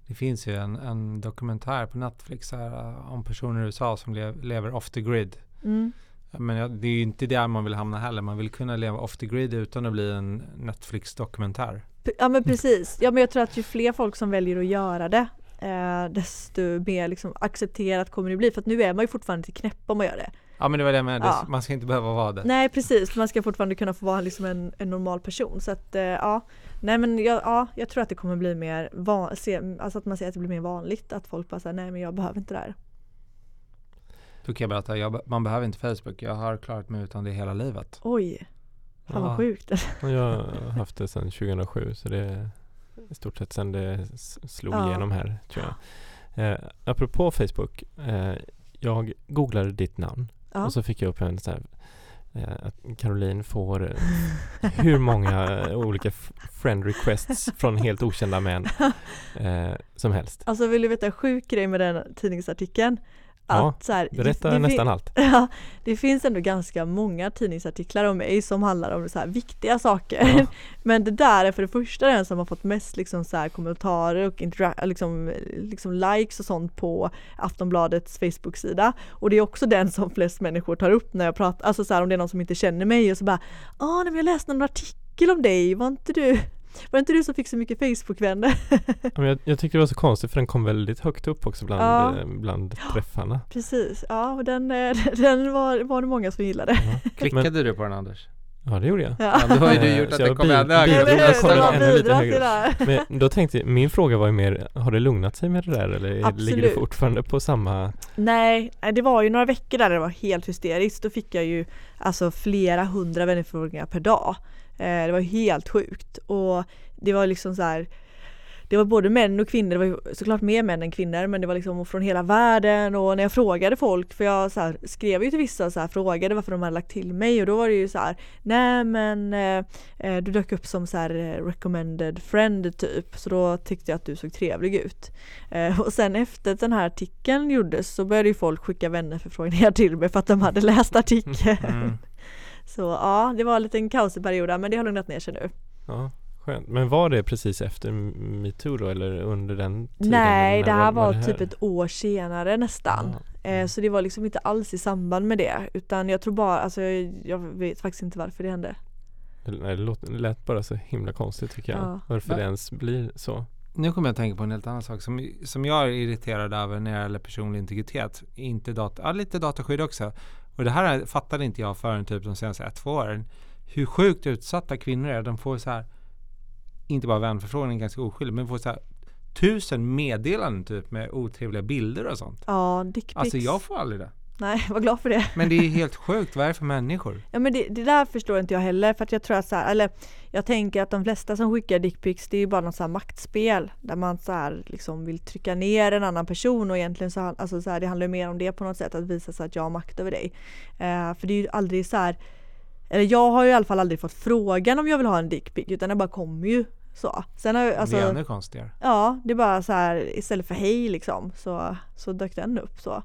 Det finns ju en, en dokumentär på Netflix här, eh, om personer i USA som le, lever off the grid. Mm. Men ja, det är ju inte där man vill hamna heller. Man vill kunna leva off the grid utan att bli en Netflix-dokumentär. Ja men precis, ja men jag tror att ju fler folk som väljer att göra det eh, desto mer liksom accepterat kommer det bli. För att nu är man ju fortfarande till knäpp om man gör det. Ja men det var det med. Ja. Man ska inte behöva vara det. Nej precis, man ska fortfarande kunna få vara liksom en, en normal person. Så att eh, ja, nej men jag, ja, jag tror att det kommer bli mer, van, se, alltså att man ser att det blir mer vanligt att folk bara säger nej men jag behöver inte det här. Då kan jag berätta, jag, man behöver inte Facebook. Jag har klarat mig utan det hela livet. Oj, fan Ja. vad sjukt. jag har haft det sedan 2007 så det är i stort sett sedan det slog Ja. igenom här tror jag. Eh, apropå Facebook, eh, jag googlade ditt namn Ja. och så fick jag upp en så här eh, att Caroline får hur många eh, olika friend requests från helt okända män eh, som helst. Alltså vill du veta en sjuk grej med den tidningsartikeln? Ja, Att, så här, Berätta det, det, nästan allt. Ja, det finns ändå ganska många tidningsartiklar om mig som handlar om så här viktiga saker. Ja. Men det där är för det första den som har fått mest liksom så här kommentarer och liksom, liksom likes och sånt på Aftonbladets Facebook-sida. Och det är också den som flest människor tar upp när jag pratar, alltså så här, om det är någon som inte känner mig och så bara nej, men jag läste någon artikel om dig, var inte du var det inte du som fick så mycket Facebook-vänner? Ja, jag, jag tycker det var så konstigt för den kom väldigt högt upp också bland, Ja. eh, bland träffarna. Precis, ja och den, eh, den var, var det många som gillade. Klickade du på den Anders? Ja det gjorde jag. Ja. Ja, då har ju du Eh, gjort så att jag det kom ännu högre. Den här. Men då tänkte jag, min fråga var ju mer, har det lugnat sig med det där eller är- ligger det Absolut. fortfarande på samma? Nej, nej, det var ju några veckor där det var helt hysteriskt. Då fick jag ju alltså flera hundra vänförfrågningar per dag. Eh, det var helt sjukt och det var liksom så här det var både män och kvinnor, det var såklart mer män än kvinnor men det var liksom från hela världen och när jag frågade folk, för jag så här, skrev ju till vissa här, frågade varför de hade lagt till mig och då var det ju så här, nej men eh, eh, du dök upp som så här eh, recommended friend typ så då tyckte jag att du såg trevlig ut. Eh, och sen efter den här artikeln gjordes så började ju folk skicka vännerförfrågningar till mig för att de hade läst artikeln. Mm. Så ja, det var en liten kaosig period men det har lugnat ner sig nu. Ja, skönt. Men var det precis efter metoo då eller under den tiden? Nej, det här var, det typ ett år senare nästan. Ja. Eh, så det var liksom inte alls i samband med det utan jag tror bara, alltså jag, jag vet faktiskt inte varför det hände. Det, nej, det, låter, det lät bara så himla konstigt tycker jag. Ja. Varför Va? det ens blir så. Nu kommer jag att tänka på en helt annan sak som, som jag är irriterad över när det gäller personlig integritet. Inte data, ja, lite dataskydd också. Och det här fattade inte jag förrän typ de senaste ett, två åren. Hur sjukt utsatta kvinnor är. De får så här, inte bara vänförfrågningar, ganska oskyldigt, men får så här tusen meddelanden typ med otrevliga bilder och sånt. Ja, dickpics. Alltså jag får aldrig det. Nej, var glad för det. Men det är helt sjukt. Vad är det för människor? Ja men det, det där förstår inte jag heller för att jag tror att så här, eller jag tänker att de flesta som skickar dickpics det är ju bara något så här maktspel där man så här liksom vill trycka ner en annan person och egentligen så, alltså så här, det handlar ju mer om det på något sätt att visa sig att jag har makt över dig. Eh, för det är ju aldrig så här, eller jag har ju i alla fall aldrig fått frågan om jag vill ha en dickpic utan det bara kommer ju så. Sen har alltså, det är ännu konstigare. ja det är bara så här istället för hej liksom så, så dök den upp så.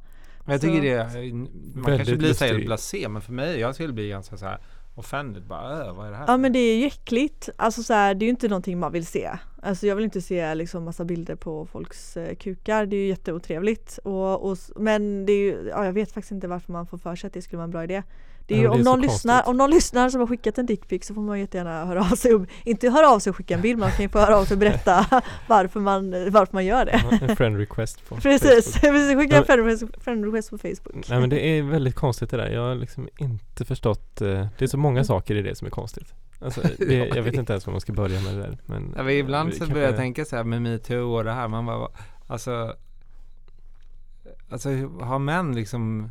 Men jag Så- tycker det är, man kanske blir så här blasé, men för mig, jag skulle bli ganska så här offended. Bara, äh, vad är det här Ja för?" men det är ju äckligt. Alltså så här, det är ju inte någonting man vill se. Alltså jag vill inte se liksom massa bilder på folks eh, kukar. Det är ju jätteotrevligt. Och, och, men det är ju, ja, jag vet faktiskt inte varför man får för sig att det skulle vara en bra idé. Det är ju, om, någon lyssnar, om någon lyssnar som har skickat en dickpic så får man jättegärna höra av sig. Inte höra av sig och skicka en bild, man kan ju få höra av sig och berätta varför man, varför man gör det. En friend request på Precis, Facebook. precis skicka en friend request- friend request på Facebook. Nej men det är väldigt konstigt det där. Jag har liksom inte förstått. eh, Det är så många saker i det som är konstigt. Alltså, det, jag vet inte ens var man ska börja med det där. Men Ja, men ibland så börjar jag tänka så här med metoo och det här. Man bara, alltså, alltså har män liksom,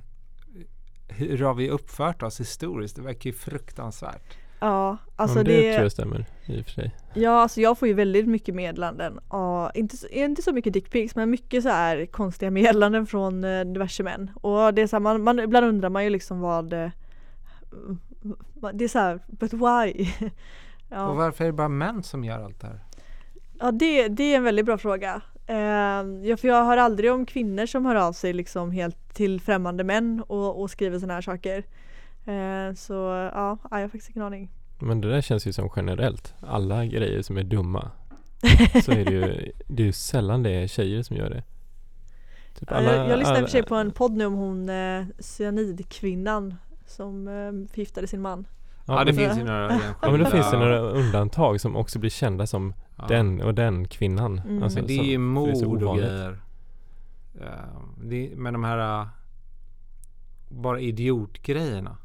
hur har vi uppfört oss historiskt? Det verkar ju fruktansvärt. Ja, alltså ja, det, det, tror jag stämmer i och för sig. Ja, alltså jag får ju väldigt mycket meddelanden. Inte, så- inte så mycket dickpics men mycket så här konstiga meddelanden från eh, diverse män. Och det är så här, man, man, ibland undrar man ju liksom vad eh, det är så här, but why? Och ja, varför är det bara män som gör allt det här? ja det, det är en väldigt bra fråga. Eh, ja, för jag hör aldrig om kvinnor som hör av sig liksom helt till främmande män och, och skriver sådana här saker. Eh, så ja, jag har faktiskt ingen aning. Men det där känns ju som generellt. Alla grejer som är dumma. Så är det ju, det är ju sällan det är tjejer som gör det. Typ Ja, jag, jag lyssnade i och för sig alla- på en podd nu om hon eh, cyanidkvinnan som eh, förgiftade sin man. Ja, det men, finns ju några ja men då finns det några undantag som också blir kända som Ja. Den och den kvinnan. Mm. Alltså, Men det är ju mord och grejer. Ja, men de här uh, bara idiotgrejerna.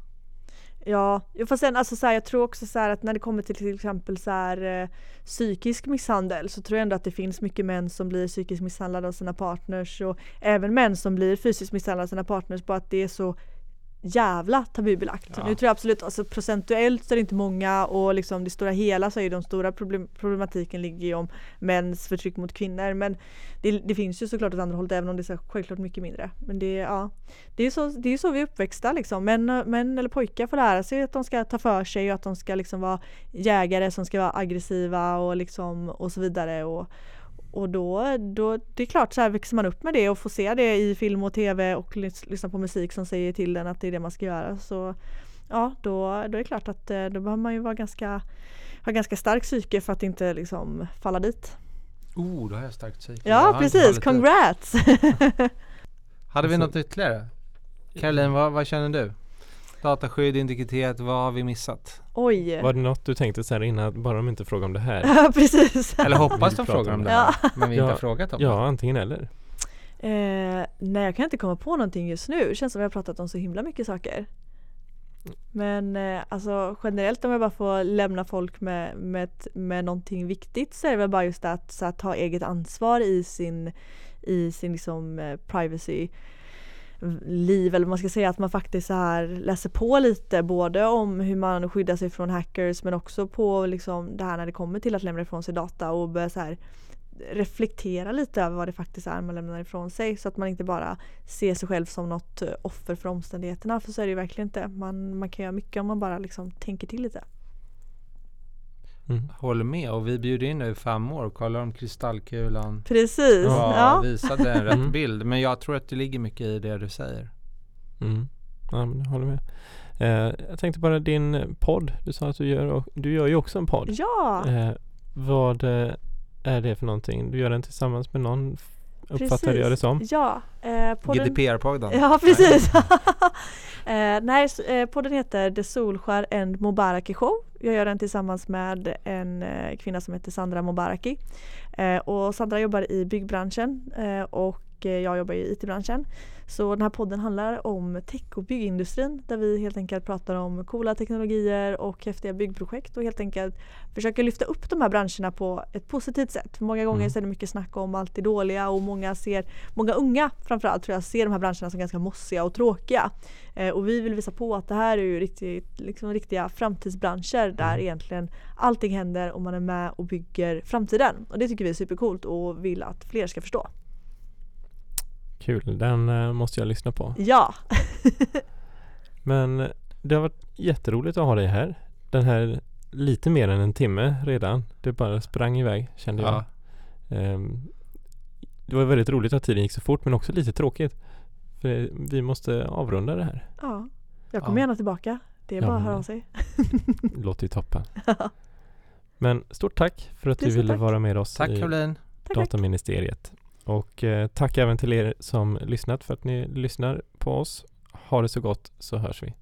Ja, fast sen alltså så här, jag tror också så här att när det kommer till till exempel så här eh, psykisk misshandel så tror jag ändå att det finns mycket män som blir psykiskt misshandlade av sina partners och även män som blir fysiskt misshandlade av sina partners bara att det är så jävla tabubelagt. Ja. Nu tror jag absolut, alltså procentuellt så är det inte många och liksom det stora hela så är ju de stora problem, problematiken ligger ju om mäns förtryck mot kvinnor men det, det finns ju såklart åt andra hållet även om det är självklart mycket mindre. Men det, ja, det är så, det är så vi är uppväxta liksom. Män, män eller pojkar får lära sig att de ska ta för sig och att de ska liksom vara jägare som ska vara aggressiva och liksom och så vidare. Och, och då, då, det är klart så här växer man upp med det och får se det i film och tv och lys, lyssna på musik som säger till en att det är det man ska göra. Så ja, då, då är det klart att eh, då behöver man ju vara ganska, ha ganska stark psyke för att inte liksom falla dit. Oh, då har jag starkt psyke. Ja precis, congrats! Hade vi Alltså- något ytterligare? Caroline, vad, vad känner du? Dataskydd, integritet, vad har vi missat? Oj! Var det något du tänkte så här innan, bara de inte frågar om det här? Ja precis! Eller hoppas de frågar om det här, men vi inte Ja. har frågat om det. Ja, antingen eller. Eh, nej jag kan inte komma på någonting just nu. Det känns som vi har pratat om så himla mycket saker. Men eh, alltså generellt om jag bara får lämna folk med, med, med någonting viktigt så är det väl bara just det att, så att ta eget ansvar i sin, i sin liksom eh, privacy liv eller man ska säga att man faktiskt så här läser på lite både om hur man skyddar sig från hackers men också på liksom det här när det kommer till att lämna ifrån sig data och börja så här reflektera lite över vad det faktiskt är man lämnar ifrån sig så att man inte bara ser sig själv som något offer för omständigheterna för så är det ju verkligen inte. Man, man kan göra mycket om man bara liksom tänker till lite. Mm. Håller med och vi bjuder in dig i fem år och kollar om kristallkulan Precis! ja, Ja. visade en rätt Mm. bild. Men jag tror att det ligger mycket i det du säger. Mm. Ja, men jag håller med. Eh, jag tänkte bara din podd, du sa att du gör, och, du gör ju också en podd. Ja! Eh, vad eh, är det för någonting? Du gör den tillsammans med någon, uppfattade jag det som. Ja, eh, podden, GDPR-podden. Ja precis! eh, nej, eh, podden heter The Solskär and Mubaraki Show. Jag gör den tillsammans med en eh, kvinna som heter Sandra Mobaraki. Eh, och Sandra jobbar i byggbranschen eh, och jag jobbar i IT-branschen. Så den här podden handlar om tech och byggindustrin där vi helt enkelt pratar om coola teknologier och häftiga byggprojekt och helt enkelt försöker lyfta upp de här branscherna på ett positivt sätt. För många gånger Mm. så är det mycket snack om allt det dåliga och många ser, många unga framförallt tror jag ser de här branscherna som ganska mossiga och tråkiga. Eh, och vi vill visa på att det här är ju riktigt, liksom riktiga framtidsbranscher där Mm. egentligen allting händer och man är med och bygger framtiden. Och det tycker vi är supercoolt och vill att fler ska förstå. Kul, den eh, måste jag lyssna på. Ja! Men eh, det har varit jätteroligt att ha dig här. Den här lite mer än en timme redan. Det bara sprang iväg kände jag. Ja. Ehm, det var väldigt roligt att tiden gick så fort men också lite tråkigt. För vi måste avrunda det här. ja. Jag kommer Ja. gärna tillbaka. Det är Ja, bara att höra av sig. Låter ju toppen. Men stort tack för att du Tusen ville tack. vara med oss Tack i Caroline. Tack, tack. Dataministeriet. Och eh, tack även till er som lyssnat för att ni lyssnar på oss. Ha det så gott så hörs vi.